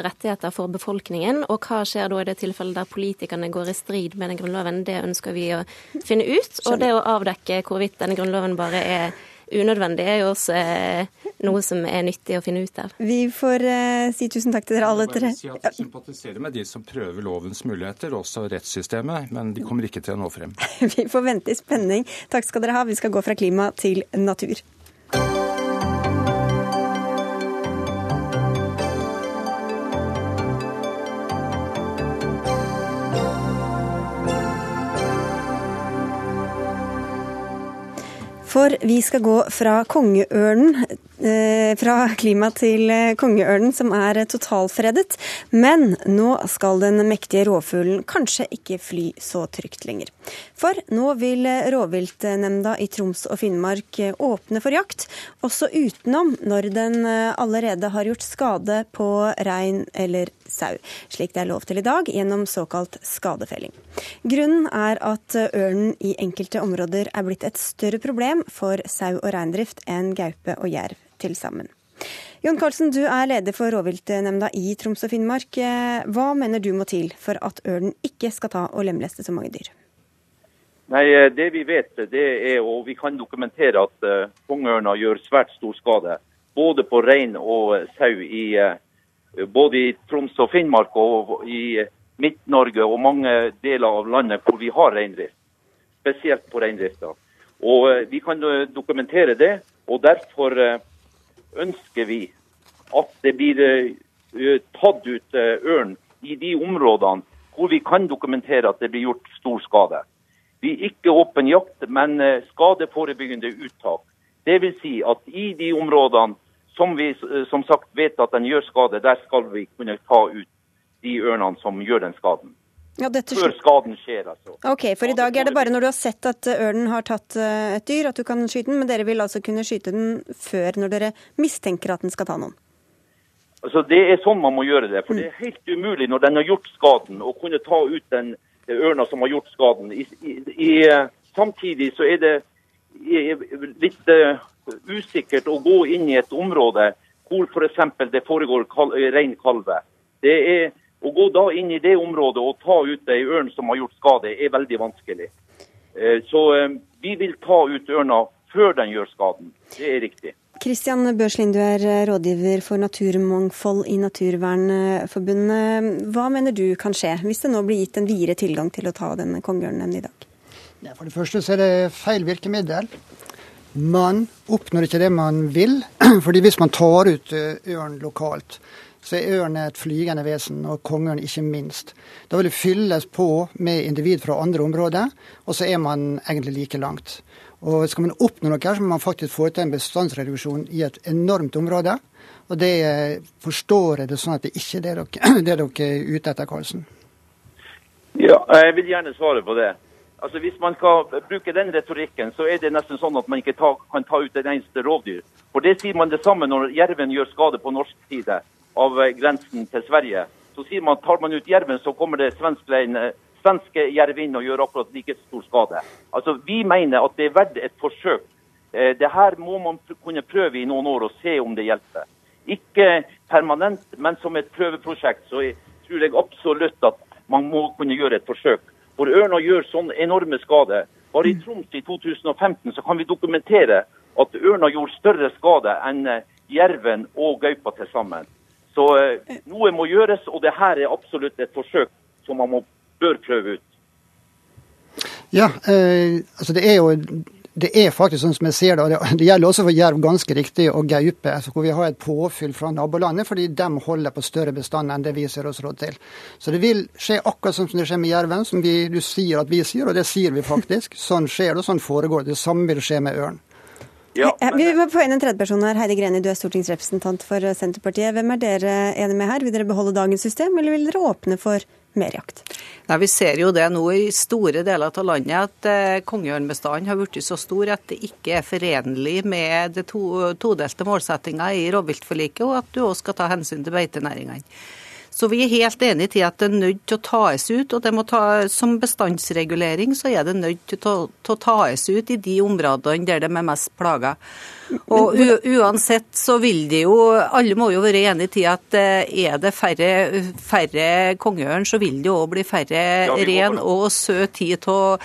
rettigheter for befolkningen. Og hva skjer da i det tilfellet der politikerne går i strid med den grunnloven? Det ønsker vi å finne ut. Og det å avdekke hvorvidt denne grunnloven bare er unødvendig, er jo også eh, noe som er nyttig å finne ut av. Vi får eh, si tusen takk til dere alle tre. Si at Vi sympatiserer med de som prøver lovens muligheter, også rettssystemet, men de kommer ikke til å nå frem. *laughs* Vi får vente i spenning. Takk skal dere ha. Vi skal gå fra klima til natur. For vi skal gå fra kongeørnen fra klima til eh, kongeørnen, som er totalfredet. Men nå skal den mektige råfuglen kanskje ikke fly så trygt lenger. For nå vil rovviltnemnda i Troms og Finnmark åpne for jakt, også utenom når den allerede har gjort skade på rein eller sau, slik det er lov til i dag gjennom såkalt skadefelling. Grunnen er at ørnen i enkelte områder er blitt et større problem for sau og reindrift enn gaupe og jerv til sammen. Jon Karlsen, du er leder for rovviltnemnda i Troms og Finnmark. Hva mener du må til for at ørnen ikke skal ta og lemleste så mange dyr? Nei, eh, Det vi vet, det er, og vi kan dokumentere at uh, kongeørna gjør svært stor skade. Både på rein og sau i både i Troms og Finnmark og i Midt-Norge og mange deler av landet hvor vi har reindrift. Spesielt på reindrifta. Og Vi kan dokumentere det. og Derfor ønsker vi at det blir eh, tatt ut eh, ørn i de områdene hvor vi kan dokumentere at det blir gjort stor skade. Vi er ikke åpen jakt, men eh, skadeforebyggende uttak. Dvs. Si at i de områdene som vi som sagt vet at den gjør skade, der skal vi kunne ta ut de ørnene som gjør den skaden. Ja. Før skaden skjer, altså. Ok, For i dag er det bare når du har sett at ørnen har tatt eh, et dyr, at du kan skyte den, men dere vil altså kunne skyte den før, når dere mistenker at den skal ta noen? Altså, Det er sånn man må gjøre det. For det er mm. helt umulig når den har gjort skaden, å kunne ta ut den ørna som har gjort skaden. I, i, samtidig så er det litt uh, usikkert å gå inn i et område hvor f.eks. det foregår kal rein kalve. Det er å gå da inn i det området og ta ut ei ørn som har gjort skade, er veldig vanskelig. Eh, så eh, vi vil ta ut ørna før den gjør skaden. Det er riktig. Kristian Børslin, du er eh, rådgiver for naturmangfold i Naturvernforbundet. Hva mener du kan skje hvis det nå blir gitt en videre tilgang til å ta denne kongeørnen i dag? Ja, for det første så er det feil virkemiddel. Man oppnår ikke det man vil. *clears throat* fordi hvis man tar ut ørn lokalt, så er ørn et flygende vesen, og kongeørn ikke minst. Da vil det fylles på med individ fra andre områder, og så er man egentlig like langt. Og Skal man oppnå noe, så må man faktisk til en bestandsreduksjon i et enormt område. Og det forstår jeg det sånn at det ikke er det dere, *clears throat* det dere er ute etter, Karlsen. Ja, jeg vil gjerne svare på det. Altså Hvis man skal bruke den retorikken, så er det nesten sånn at man ikke ta, kan ta ut et eneste rovdyr. For det sier man det samme når jerven gjør skade på norsk side av eh, grensen til Sverige. Så sier man tar man ut jerven, så kommer det svenske, svenske jerv inn og gjør akkurat like stor skade. Altså, Vi mener at det er verdt et forsøk. Eh, det her må man kunne prøve i noen år og se om det hjelper. Ikke permanent, men som et prøveprosjekt så jeg tror jeg absolutt at man må kunne gjøre et forsøk. For ørna gjør sånn enorme skade. Bare i Troms i 2015 så kan vi dokumentere at ørna gjorde større skade enn eh, jerven og gaupa til sammen. Så eh, noe må gjøres, og det her er absolutt et forsøk som man må, bør prøve ut. Ja, eh, altså det er jo det er faktisk sånn som jeg ser det, og det gjelder også for jerv ganske riktig og gaupe, altså hvor vi har et påfyll fra nabolandet, fordi de holder på større bestand enn det vi ser oss råd til. Så det vil skje akkurat sånn som det skjer med jerven, som vi, du sier at vi sier, og det sier vi faktisk. Sånn skjer det, og sånn foregår det. Det samme vil skje med ørn. Ja, men... Vi må få inn en tredjeperson her. Heidi Greni, du er stortingsrepresentant for Senterpartiet. Hvem er dere enige med her? Vil dere beholde dagens system, eller vil dere åpne for mer jakt? Nei, Vi ser jo det nå i store deler av landet at eh, kongeørnbestanden har blitt så stor at det ikke er forenlig med det to, todelte målsettinga i rovviltforliket, og at du òg skal ta hensyn til beitenæringene. Så vi er helt enig i at det er nødt til å tas ut. og det må ta, Som bestandsregulering så er det nødt til å, til å tas ut i de områdene der de er mest plaga. Og uansett så vil de jo Alle må jo være enig i at eh, er det færre, færre kongeørn, så vil det jo òg bli færre ja, ren og søt tid av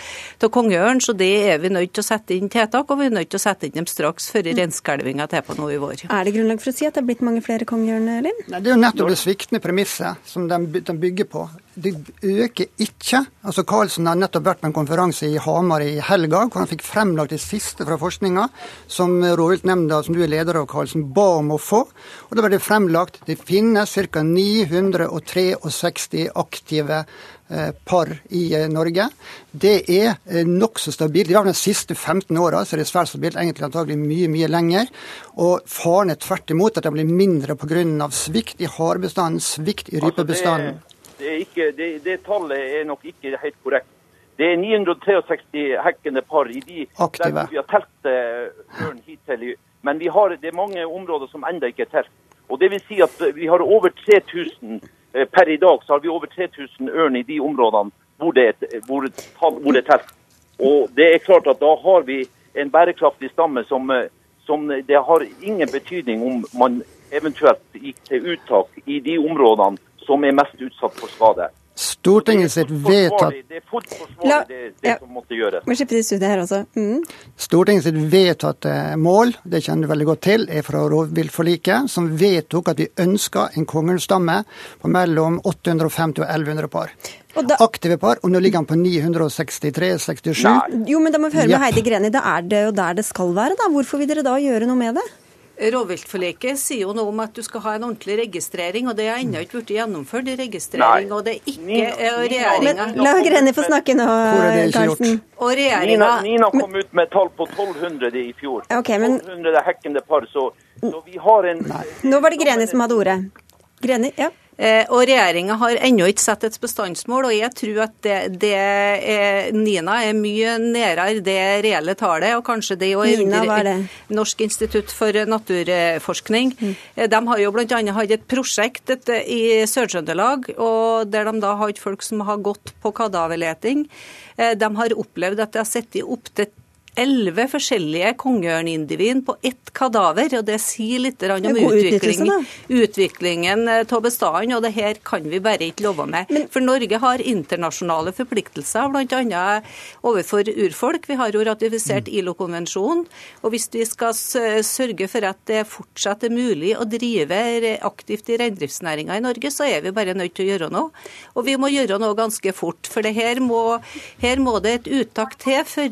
kongeørn. Så det er vi nødt til å sette inn tiltak, og vi er nødt til å sette inn dem straks før mm. tar til på nå i vår. Er det grunnlag for å si at det er blitt mange flere kongeørn, Linn? Det er jo nettopp det sviktende premisset som de, de bygger på det øker ikke. Altså Karlsen har nettopp vært på en konferanse i Hamar i helga, hvor han fikk fremlagt det siste fra forskninga som rovviltnemnda, som du er leder av, Karlsen, ba om å få. Og Da ble det fremlagt det finnes ca. 963 aktive par i eh, Norge. Det er eh, nokså stabilt. I hvert fall de siste 15 åra er det svært stabilt, egentlig antagelig mye mye lenger. Og faren er tvert imot at det blir mindre pga. svikt i harebestanden, svikt i rypebestanden. Altså det, ikke, det, det, tallet er nok ikke helt korrekt. Det er 963 hekkende par i de Aktive. der vi har telt eh, ørn hittil. Men har, det er mange områder som ennå ikke er telt. Og det vil si at Vi har over 3000 Eh, Per i dag så har vi over 3000 ørn i de områdene hvor det er, hvor, hvor det telt. Og det er klart at da har vi en bærekraftig stamme som, eh, som det har ingen betydning om man eventuelt gikk til uttak i de områdene som er mest utsatt for skade. Stortinget sitt vedtatt Det er fullt forsvarlig det, det ja. som måtte gjøres. Må slippe til studiet her også. Mm. Stortinget sitt vedtatte mål, det kjenner du veldig godt til, er fra rovviltforliket, som vedtok at vi ønska en kongeørnstamme på mellom 850 og 1100 par. Og da, Aktive par, og nå ligger han på 963-67. jo, men da må vi høre med Heidi Greni. Da er det jo der det skal være, da. Hvorfor vil dere da gjøre noe med det? Rovviltforliket sier jo noe om at du skal ha en ordentlig registrering, og det har ennå ikke blitt gjennomført registrering. Nei. Og det er ikke eh, regjeringa la Greni få snakke nå? Karlsen. Og Nina, regjeringa Nina kom ut med tall på 1200 i fjor. Ok, men 1200 hekkende par, så, så vi har en nå var det Greni som hadde ordet. Greni, ja. Eh, og regjeringa har ennå ikke satt et bestandsmål, og jeg tror at det, det er, Nina er mye nærere det reelle tallet, og kanskje det òg er? Norsk institutt for naturforskning. Mm. De har jo bl.a. hatt et prosjekt i Sør-Trøndelag, der de da har hatt folk som har gått på kadaverleting. Eh, De har opplevd at de har sittet opptil elleve forskjellige kongeørnindivid på ett kadaver, og det sier litt om utviklingen utvikling, utviklingen av bestanden, og det her kan vi bare ikke love med. For Norge har internasjonale forpliktelser, bl.a. overfor urfolk. Vi har jo ratifisert Mm. ILO-konvensjonen. Og hvis vi skal sørge for at det fortsatt er mulig å drive aktivt i reindriftsnæringa i Norge, så er vi bare nødt til å gjøre noe. Og vi må gjøre noe ganske fort. For det her må, her må det et uttak til før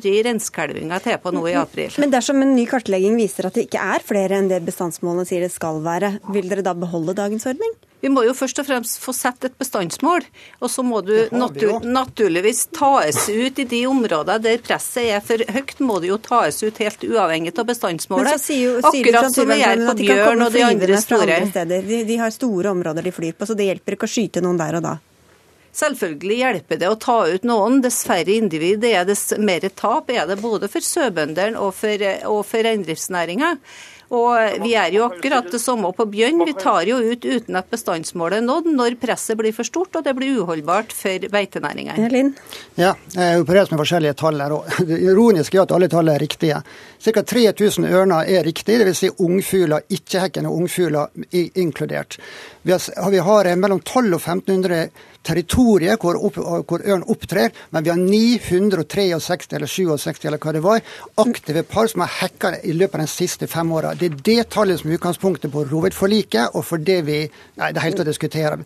reinskalvinga til på nå i april. Men dersom en ny kartlegging viser at det ikke er flere enn det bestandsmålene sier det skal være, vil dere da beholde dagens ordning? Vi må jo først og fremst få sett et bestandsmål, og så må du natur naturligvis tas ut i de områder der presset er for høyt, må det jo tas ut helt uavhengig av Men bestandsmålet. så sier jo sier Akkurat som vi gjør på at de kan bjørn og de andre store. andre steder. De, de har store områder de flyr på, så det hjelper ikke å skyte noen der og da. Selvfølgelig hjelper det å ta ut noen. Dess færre individ det er, dess mer tap er det både for sauebøndene og for, og for reindriftsnæringa. Og vi er jo akkurat det samme på bjørn. Vi tar jo ut uten at bestandsmålet er nådd, når presset blir for stort og det blir uholdbart for beitenæringene. Ja, jeg er med forskjellige tall her òg. *laughs* Det ironiske er at alle tall er riktige. Ca. 3000 ørner er riktig, dvs. Si ungfugler, ikke-hekkende ungfugler inkludert. Vi har, vi har eh, mellom 12 og 1500 territorier hvor, opp, hvor ørn opptrer, men vi har 963 eller 67 eller hva det var, aktive par som har hekka i løpet av de siste fem åra. Det er det tallet som er utgangspunktet på rovviltforliket, og for det vi Nei, det er helt å diskutere.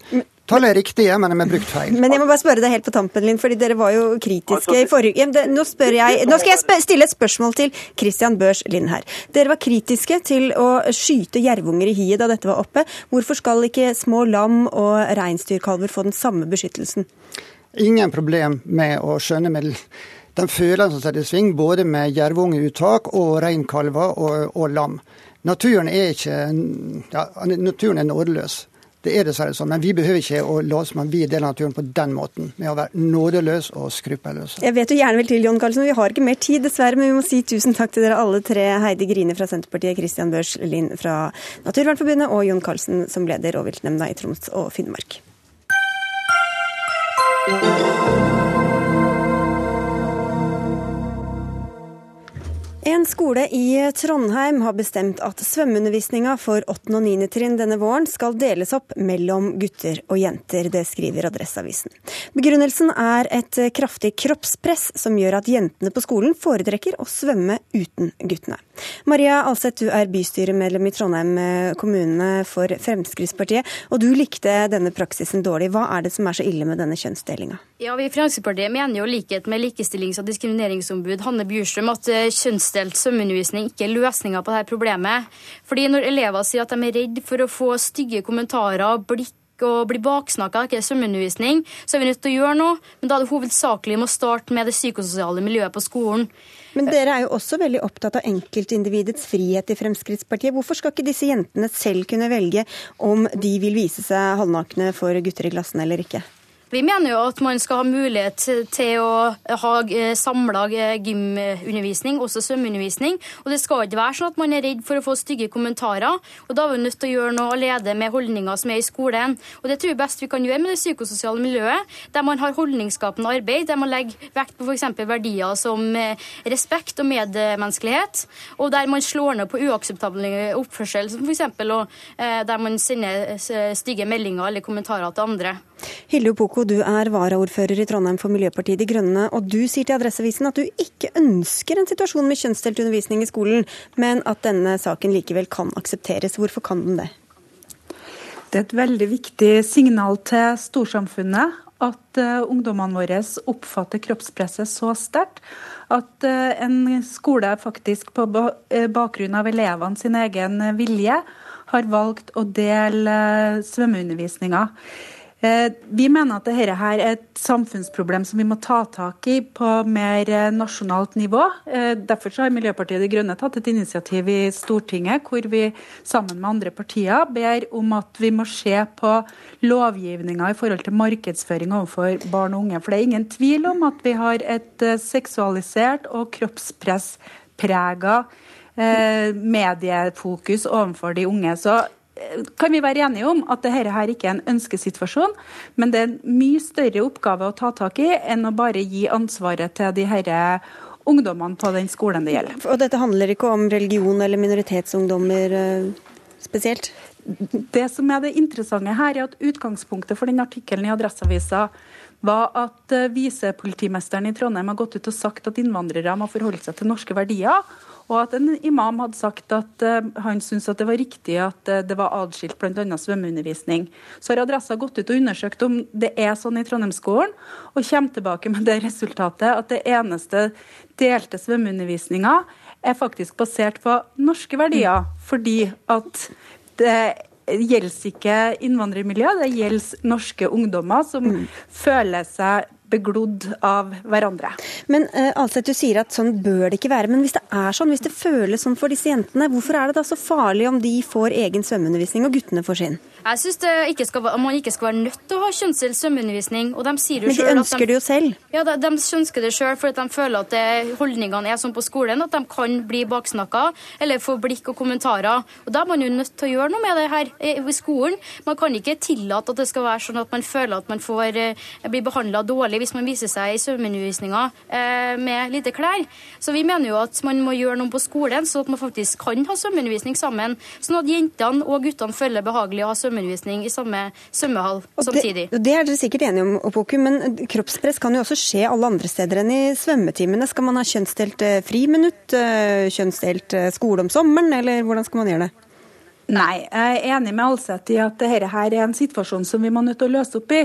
Tallet er riktig, men vi er brukt feil. Men jeg må bare spørre deg helt på tampen, Linn, fordi dere var jo kritiske i forrige nå, jeg, nå skal jeg stille et spørsmål til Christian Børs Lind her. Dere var kritiske til å skyte jervunger i hiet da dette var oppe. Hvorfor skal ikke små lam og reinsdyrkalver få den samme beskyttelsen? Ingen problem med å skjønne med den følelsen som setter i sving, både med jervungeuttak og reinkalver og, og lam. Naturen er ikke ja, naturen er nådeløs. Det er dessverre sånn, men vi behøver ikke å late som om vi er del av naturen på den måten, med å være nådeløs og skruppelløse. Jeg vet du gjerne vil til, Jon Karlsen, men vi har ikke mer tid, dessverre. Men vi må si tusen takk til dere alle tre. Heidi Grine fra Senterpartiet, Christian Børs Lind fra Naturvernforbundet og Jon Karlsen som leder rovviltnemnda i Troms og Finnmark. En skole i Trondheim har bestemt at svømmeundervisninga for 8. og 9. trinn denne våren skal deles opp mellom gutter og jenter. Det skriver Adresseavisen. Begrunnelsen er et kraftig kroppspress som gjør at jentene på skolen foretrekker å svømme uten guttene. Maria Alseth, du er bystyremedlem i Trondheim kommune for Fremskrittspartiet, og du likte denne praksisen dårlig. Hva er det som er så ille med denne kjønnsdelinga? Ja, Vi i Fremskrittspartiet mener jo likhet med likestillings- og diskrimineringsombud Hanne Bjurstrøm at eh, kjønnsdelt svømmeundervisning ikke er løsninga på dette problemet. Fordi når elever sier at de er redd for å få stygge kommentarer, blikk og bli baksnakka ikke svømmeundervisning, så er vi nødt til å gjøre noe. Men da er det hovedsakelig med å starte med det psykososiale miljøet på skolen. Men dere er jo også veldig opptatt av enkeltindividets frihet i Fremskrittspartiet. Hvorfor skal ikke disse jentene selv kunne velge om de vil vise seg halvnakne for gutter i klassen eller ikke? Vi mener jo at man skal ha mulighet til å ha eh, samla eh, gymundervisning, også svømmeundervisning. Og det skal ikke være sånn at man er redd for å få stygge kommentarer. Og da er vi nødt til å gjøre noe allerede med holdninger som er i skolen. Og det tror jeg best vi kan gjøre med det psykososiale miljøet, der man har holdningsskapende arbeid, der man legger vekt på f.eks. verdier som eh, respekt og medmenneskelighet, og der man slår ned på uakseptabel oppførsel, som f.eks. der man sender stygge meldinger eller kommentarer til andre. Hilde Opoko, du er varaordfører i Trondheim for Miljøpartiet De Grønne, og du sier til Adresseavisen at du ikke ønsker en situasjon med kjønnsdelt undervisning i skolen, men at denne saken likevel kan aksepteres. Hvorfor kan den det? Det er et veldig viktig signal til storsamfunnet at uh, ungdommene våre oppfatter kroppspresset så sterkt at uh, en skole faktisk på uh, bakgrunn av elevene sin egen vilje har valgt å dele svømmeundervisninga. Eh, vi mener at dette er et samfunnsproblem som vi må ta tak i på mer eh, nasjonalt nivå. Eh, derfor har Miljøpartiet De Grønne tatt et initiativ i Stortinget hvor vi sammen med andre partier ber om at vi må se på lovgivninga i forhold til markedsføring overfor barn og unge. For det er ingen tvil om at vi har et seksualisert og kroppspressprega mediefokus overfor de unge. Så kan vi være enige om at dette her ikke er en ønskesituasjon, men det er en mye større oppgave å ta tak i enn å bare gi ansvaret til de herre ungdommene på den skolen det gjelder. Og dette handler ikke om religion eller minoritetsungdommer eh, spesielt? Det som er det interessante her, er at utgangspunktet for den artikkelen i Adresseavisa var at eh, visepolitimesteren i Trondheim har gått ut og sagt at innvandrere må forholde seg til norske verdier. Og at en imam hadde sagt at uh, han syntes at det var riktig at uh, det var adskilt bl.a. svømmeundervisning. Så har Adressa gått ut og undersøkt om det er sånn i Trondheimsskolen, og kommer tilbake med det resultatet at det eneste delte svømmeundervisninga er faktisk basert på norske verdier. Fordi at det gjelder ikke innvandrermiljø, det gjelder norske ungdommer som mm. føler seg beglodd av hverandre. Men uh, altså, du sier at sånn bør det ikke være. Men hvis det er sånn, hvis det føles sånn for disse jentene, hvorfor er det da så farlig om de får egen svømmeundervisning og guttene får sin? Jeg syns man ikke skal være nødt til å ha kjønnsdelt svømmeundervisning. Og de sier jo Men de ønsker de, det jo selv? Ja, de, de ønsker det sjøl fordi de føler at det, holdningene er sånn på skolen at de kan bli baksnakka eller få blikk og kommentarer. Og Da er man jo nødt til å gjøre noe med det her i skolen. Man kan ikke tillate at det skal være sånn at man føler at man får eh, bli behandla dårlig hvis man viser seg i svømmeundervisninga eh, med lite klær. Så vi mener jo at man må gjøre noe på skolen, så at man faktisk kan ha svømmeundervisning sammen. Sånn at jentene og guttene føler behagelig å ha svømmeundervisning svømmeundervisning i samme svømmehall samtidig. Det, det er dere sikkert enige om, Opoku, men kroppspress kan jo også skje alle andre steder enn i svømmetimene. Skal man ha kjønnsdelt eh, friminutt, eh, kjønnsdelt eh, skole om sommeren, eller hvordan skal man gjøre det? Nei, jeg er enig med Alseth i at dette her er en situasjon som vi må nødt til å løse opp i.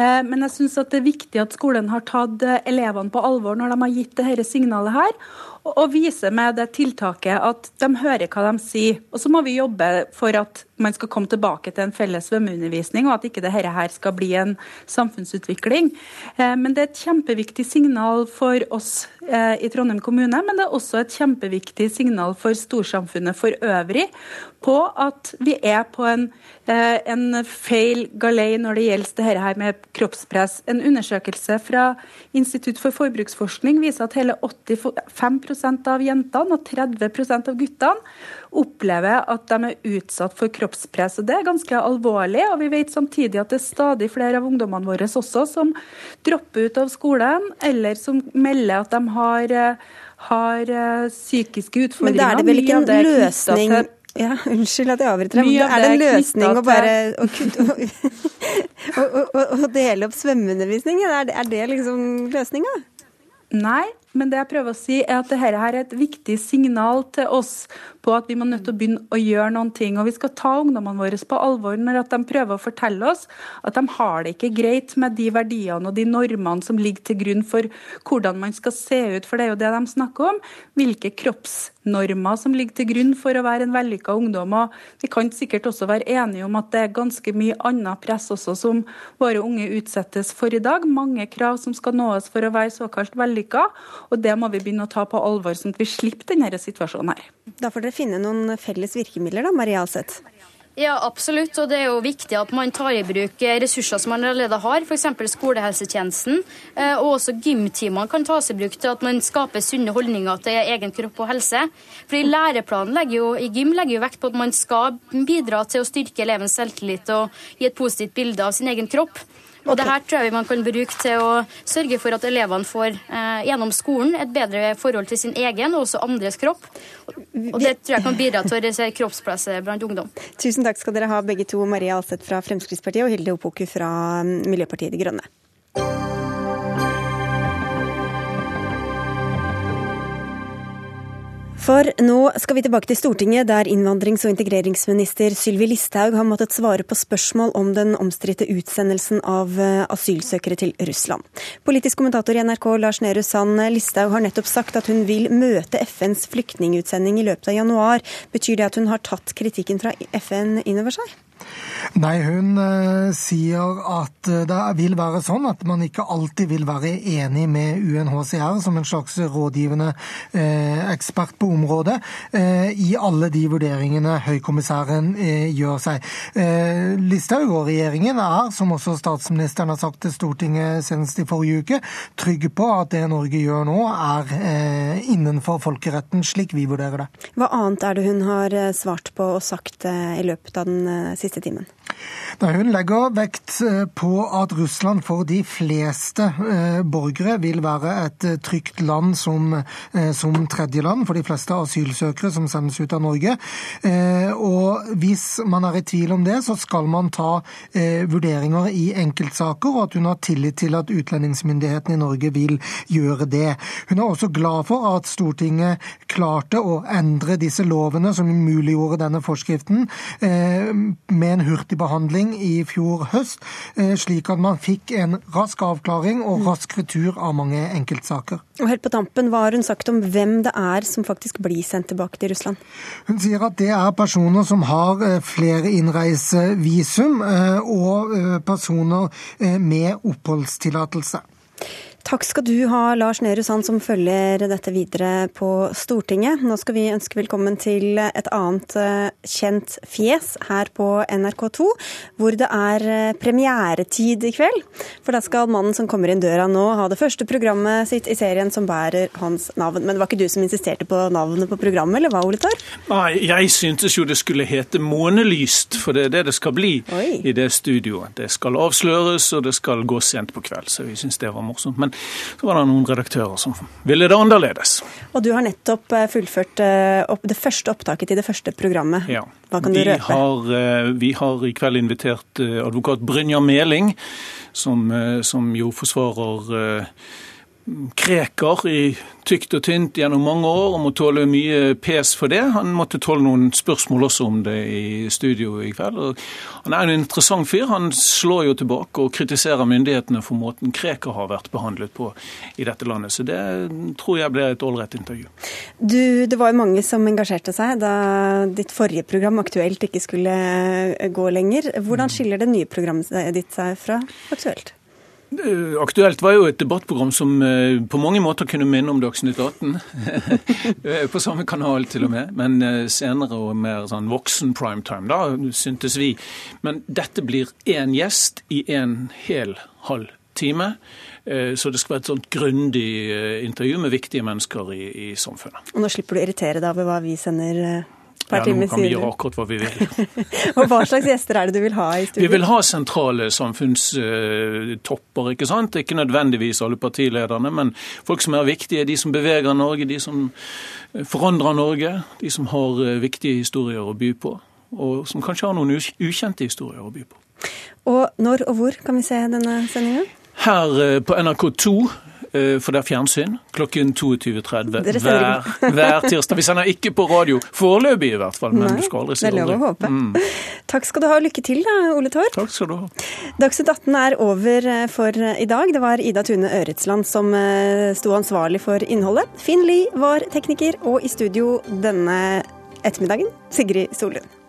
Men jeg syns det er viktig at skolen har tatt elevene på alvor når de har gitt dette signalet her og vise med det tiltaket at de hører hva de sier. Og så må vi jobbe for at man skal komme tilbake til en felles svømmeundervisning, og at ikke dette her skal bli en samfunnsutvikling. Eh, men det er et kjempeviktig signal for oss eh, i Trondheim kommune, men det er også et kjempeviktig signal for storsamfunnet for øvrig på at vi er på en, en feil galei når det gjelder det her med kroppspress. En undersøkelse fra Institutt for forbruksforskning viser at hele 85% av jentene og 30% av guttene opplever at de er utsatt for kroppspress. Og Det er ganske alvorlig. og Vi vet samtidig at det er stadig flere av ungdommene våre også som dropper ut av skolen, eller som melder at de har, eh, har eh, psykiske utfordringer. Men da er det vel ikke en løsning ja, Unnskyld at jeg avbryter deg. Er det en løsning å bare *laughs* å, å, å, å, dele opp svømmeundervisningen? Er det, er det liksom løsninga? Nei, men det jeg prøver å si er at dette er et viktig signal til oss på at vi må nødt til å begynne å gjøre noen ting. Og vi skal ta ungdommene våre på alvor når de prøver å fortelle oss at de har det ikke greit med de verdiene og de normene som ligger til grunn for hvordan man skal se ut, for det er jo det de snakker om. Hvilke kroppsnormer som ligger til grunn for å være en vellykka ungdom. Og vi kan sikkert også være enige om at det er ganske mye annet press også som våre unge utsettes for i dag. Mange krav som skal nås for å være såkalt vellykka. Og det må vi begynne å ta på alvor, sånn at vi slipper denne situasjonen her. Da får dere finne noen felles virkemidler, da, Maria Alseth? Ja, absolutt. Og det er jo viktig at man tar i bruk ressurser som man allerede har, f.eks. skolehelsetjenesten. Eh, og også gymtimene kan tas i bruk til at man skaper sunne holdninger til egen kropp og helse. Fordi Læreplanen jo, i gym legger jo vekt på at man skal bidra til å styrke elevens selvtillit og gi et positivt bilde av sin egen kropp. Og det her tror jeg man kan bruke til å sørge for at elevene får eh, gjennom skolen et bedre forhold til sin egen og også andres kropp. Og det tror jeg kan bidra til å redusere kroppspresset blant ungdom. Tusen takk skal dere ha begge to, Maria Alseth fra Fremskrittspartiet og Hilde Opoku fra mm, Miljøpartiet De Grønne. For nå skal vi tilbake til Stortinget, der innvandrings- og integreringsminister Sylvi Listhaug har måttet svare på spørsmål om den omstridte utsendelsen av eh, asylsøkere til Russland. Politisk kommentator i NRK Lars Nehru Sand Listhaug har nettopp sagt at hun vil møte FNs flyktningutsending i løpet av januar. Betyr det at hun har tatt kritikken fra FN innover seg? Nei, hun uh, sier at uh, det vil være sånn at man ikke alltid vil være enig med UNHCR som en slags rådgivende uh, ekspert på området i alle de vurderingene høykommissæren gjør seg. Listhaug og regjeringen er, som også statsministeren har sagt til Stortinget senest i forrige uke, trygge på at det Norge gjør nå er innenfor folkeretten, slik vi vurderer det. Hva annet er det hun har svart på og sagt i løpet av den siste timen? Hun legger vekt eh, på at Russland for de fleste eh, borgere vil være et eh, trygt land som, som tredjeland for de fleste asylsøkere som sendes ut av Norge. Og hvis man er i tvil om det, så skal man ta vurderinger i enkeltsaker, og at hun har tillit til at utlendingsmyndighetene i Norge vil gjøre det. Hun er også glad for at Stortinget klarte å endre disse lovene som muliggjorde denne forskriften, med en hurtig behandling i fjor høst, eh, slik at man fikk en rask avklaring og mm. rask retur av mange enkeltsaker. Og helt på tampen, Hva har hun sagt om hvem det er som faktisk blir sendt tilbake til Russland? Hun sier at det er personer som har eh, flere innreisevisum, eh, og personer med oppholdstillatelse. Takk skal du ha, Lars Nehru Sand, som følger dette videre på Stortinget. Nå skal vi ønske velkommen til et annet eh, kjent fjes her på NRK2, hvor det er eh, premieretid i kveld. For da skal mannen som kommer inn døra nå, ha det første programmet sitt i serien som bærer hans navn. Men det var ikke du som insisterte på navnet på programmet, eller hva, Ole Torr? Nei, jeg syntes jo det skulle hete Månelyst, for det er det det skal bli Oi. i det studioet. Det skal avsløres, og det skal gå sent på kveld, så vi syns det var morsomt. Men så var det noen redaktører som ville det annerledes. Og du har nettopp eh, fullført eh, det første opptaket til det første programmet. Ja. Hva kan du vi røpe? Har, eh, vi har i kveld invitert advokat Brynjar Meling, som, som jo forsvarer Krekar i tykt og tynt gjennom mange år og må tåle mye pes for det. Han måtte tåle noen spørsmål også om det i studio i kveld. Og han er en interessant fyr. Han slår jo tilbake og kritiserer myndighetene for måten Krekar har vært behandlet på i dette landet. Så det tror jeg blir et ålreit intervju. Du, det var jo mange som engasjerte seg da ditt forrige program Aktuelt ikke skulle gå lenger. Hvordan skiller det nye programmet ditt seg fra Aktuelt? Eh, Aktuelt var jo et debattprogram som eh, på mange måter kunne minne om Dagsnytt 18. *laughs* Eh, på samme kanal til og med, men senere og mer sånn voksen primetime, da, syntes vi. Men dette blir én gjest i en hel halv time. Så det skal være et sånt grundig intervju med viktige mennesker i, i samfunnet. Og nå slipper du å irritere deg over hva vi sender ja, nå kan vi gjøre akkurat hva vi vil. *laughs* og Hva slags gjester er det du vil ha i studio? Vi vil ha sentrale samfunnstopper. ikke sant? Ikke nødvendigvis alle partilederne, men folk som er viktige. De som beveger Norge, de som forandrer Norge. De som har eh, viktige historier å by på. Og som kanskje har noen ukjente historier å by på. Og når og hvor kan vi se denne sendingen? Her eh, på NRK2 Eh, for det er fjernsyn klokken 22.30 hver, hver, tirsdag. Vi sender ikke på radio, foreløpig i hvert fall, men Nei, du skal aldri si aldri. Det er lov å håpe. Mm. Takk skal du ha, lykke til da, Ole Torp. Takk skal du ha. Dagsnytt 18 er over eh, for eh, i dag. Det var Ida Tune Øretsland som sto ansvarlig for innholdet. Finn Lie var tekniker, og i studio denne ettermiddagen Sigrid Solund.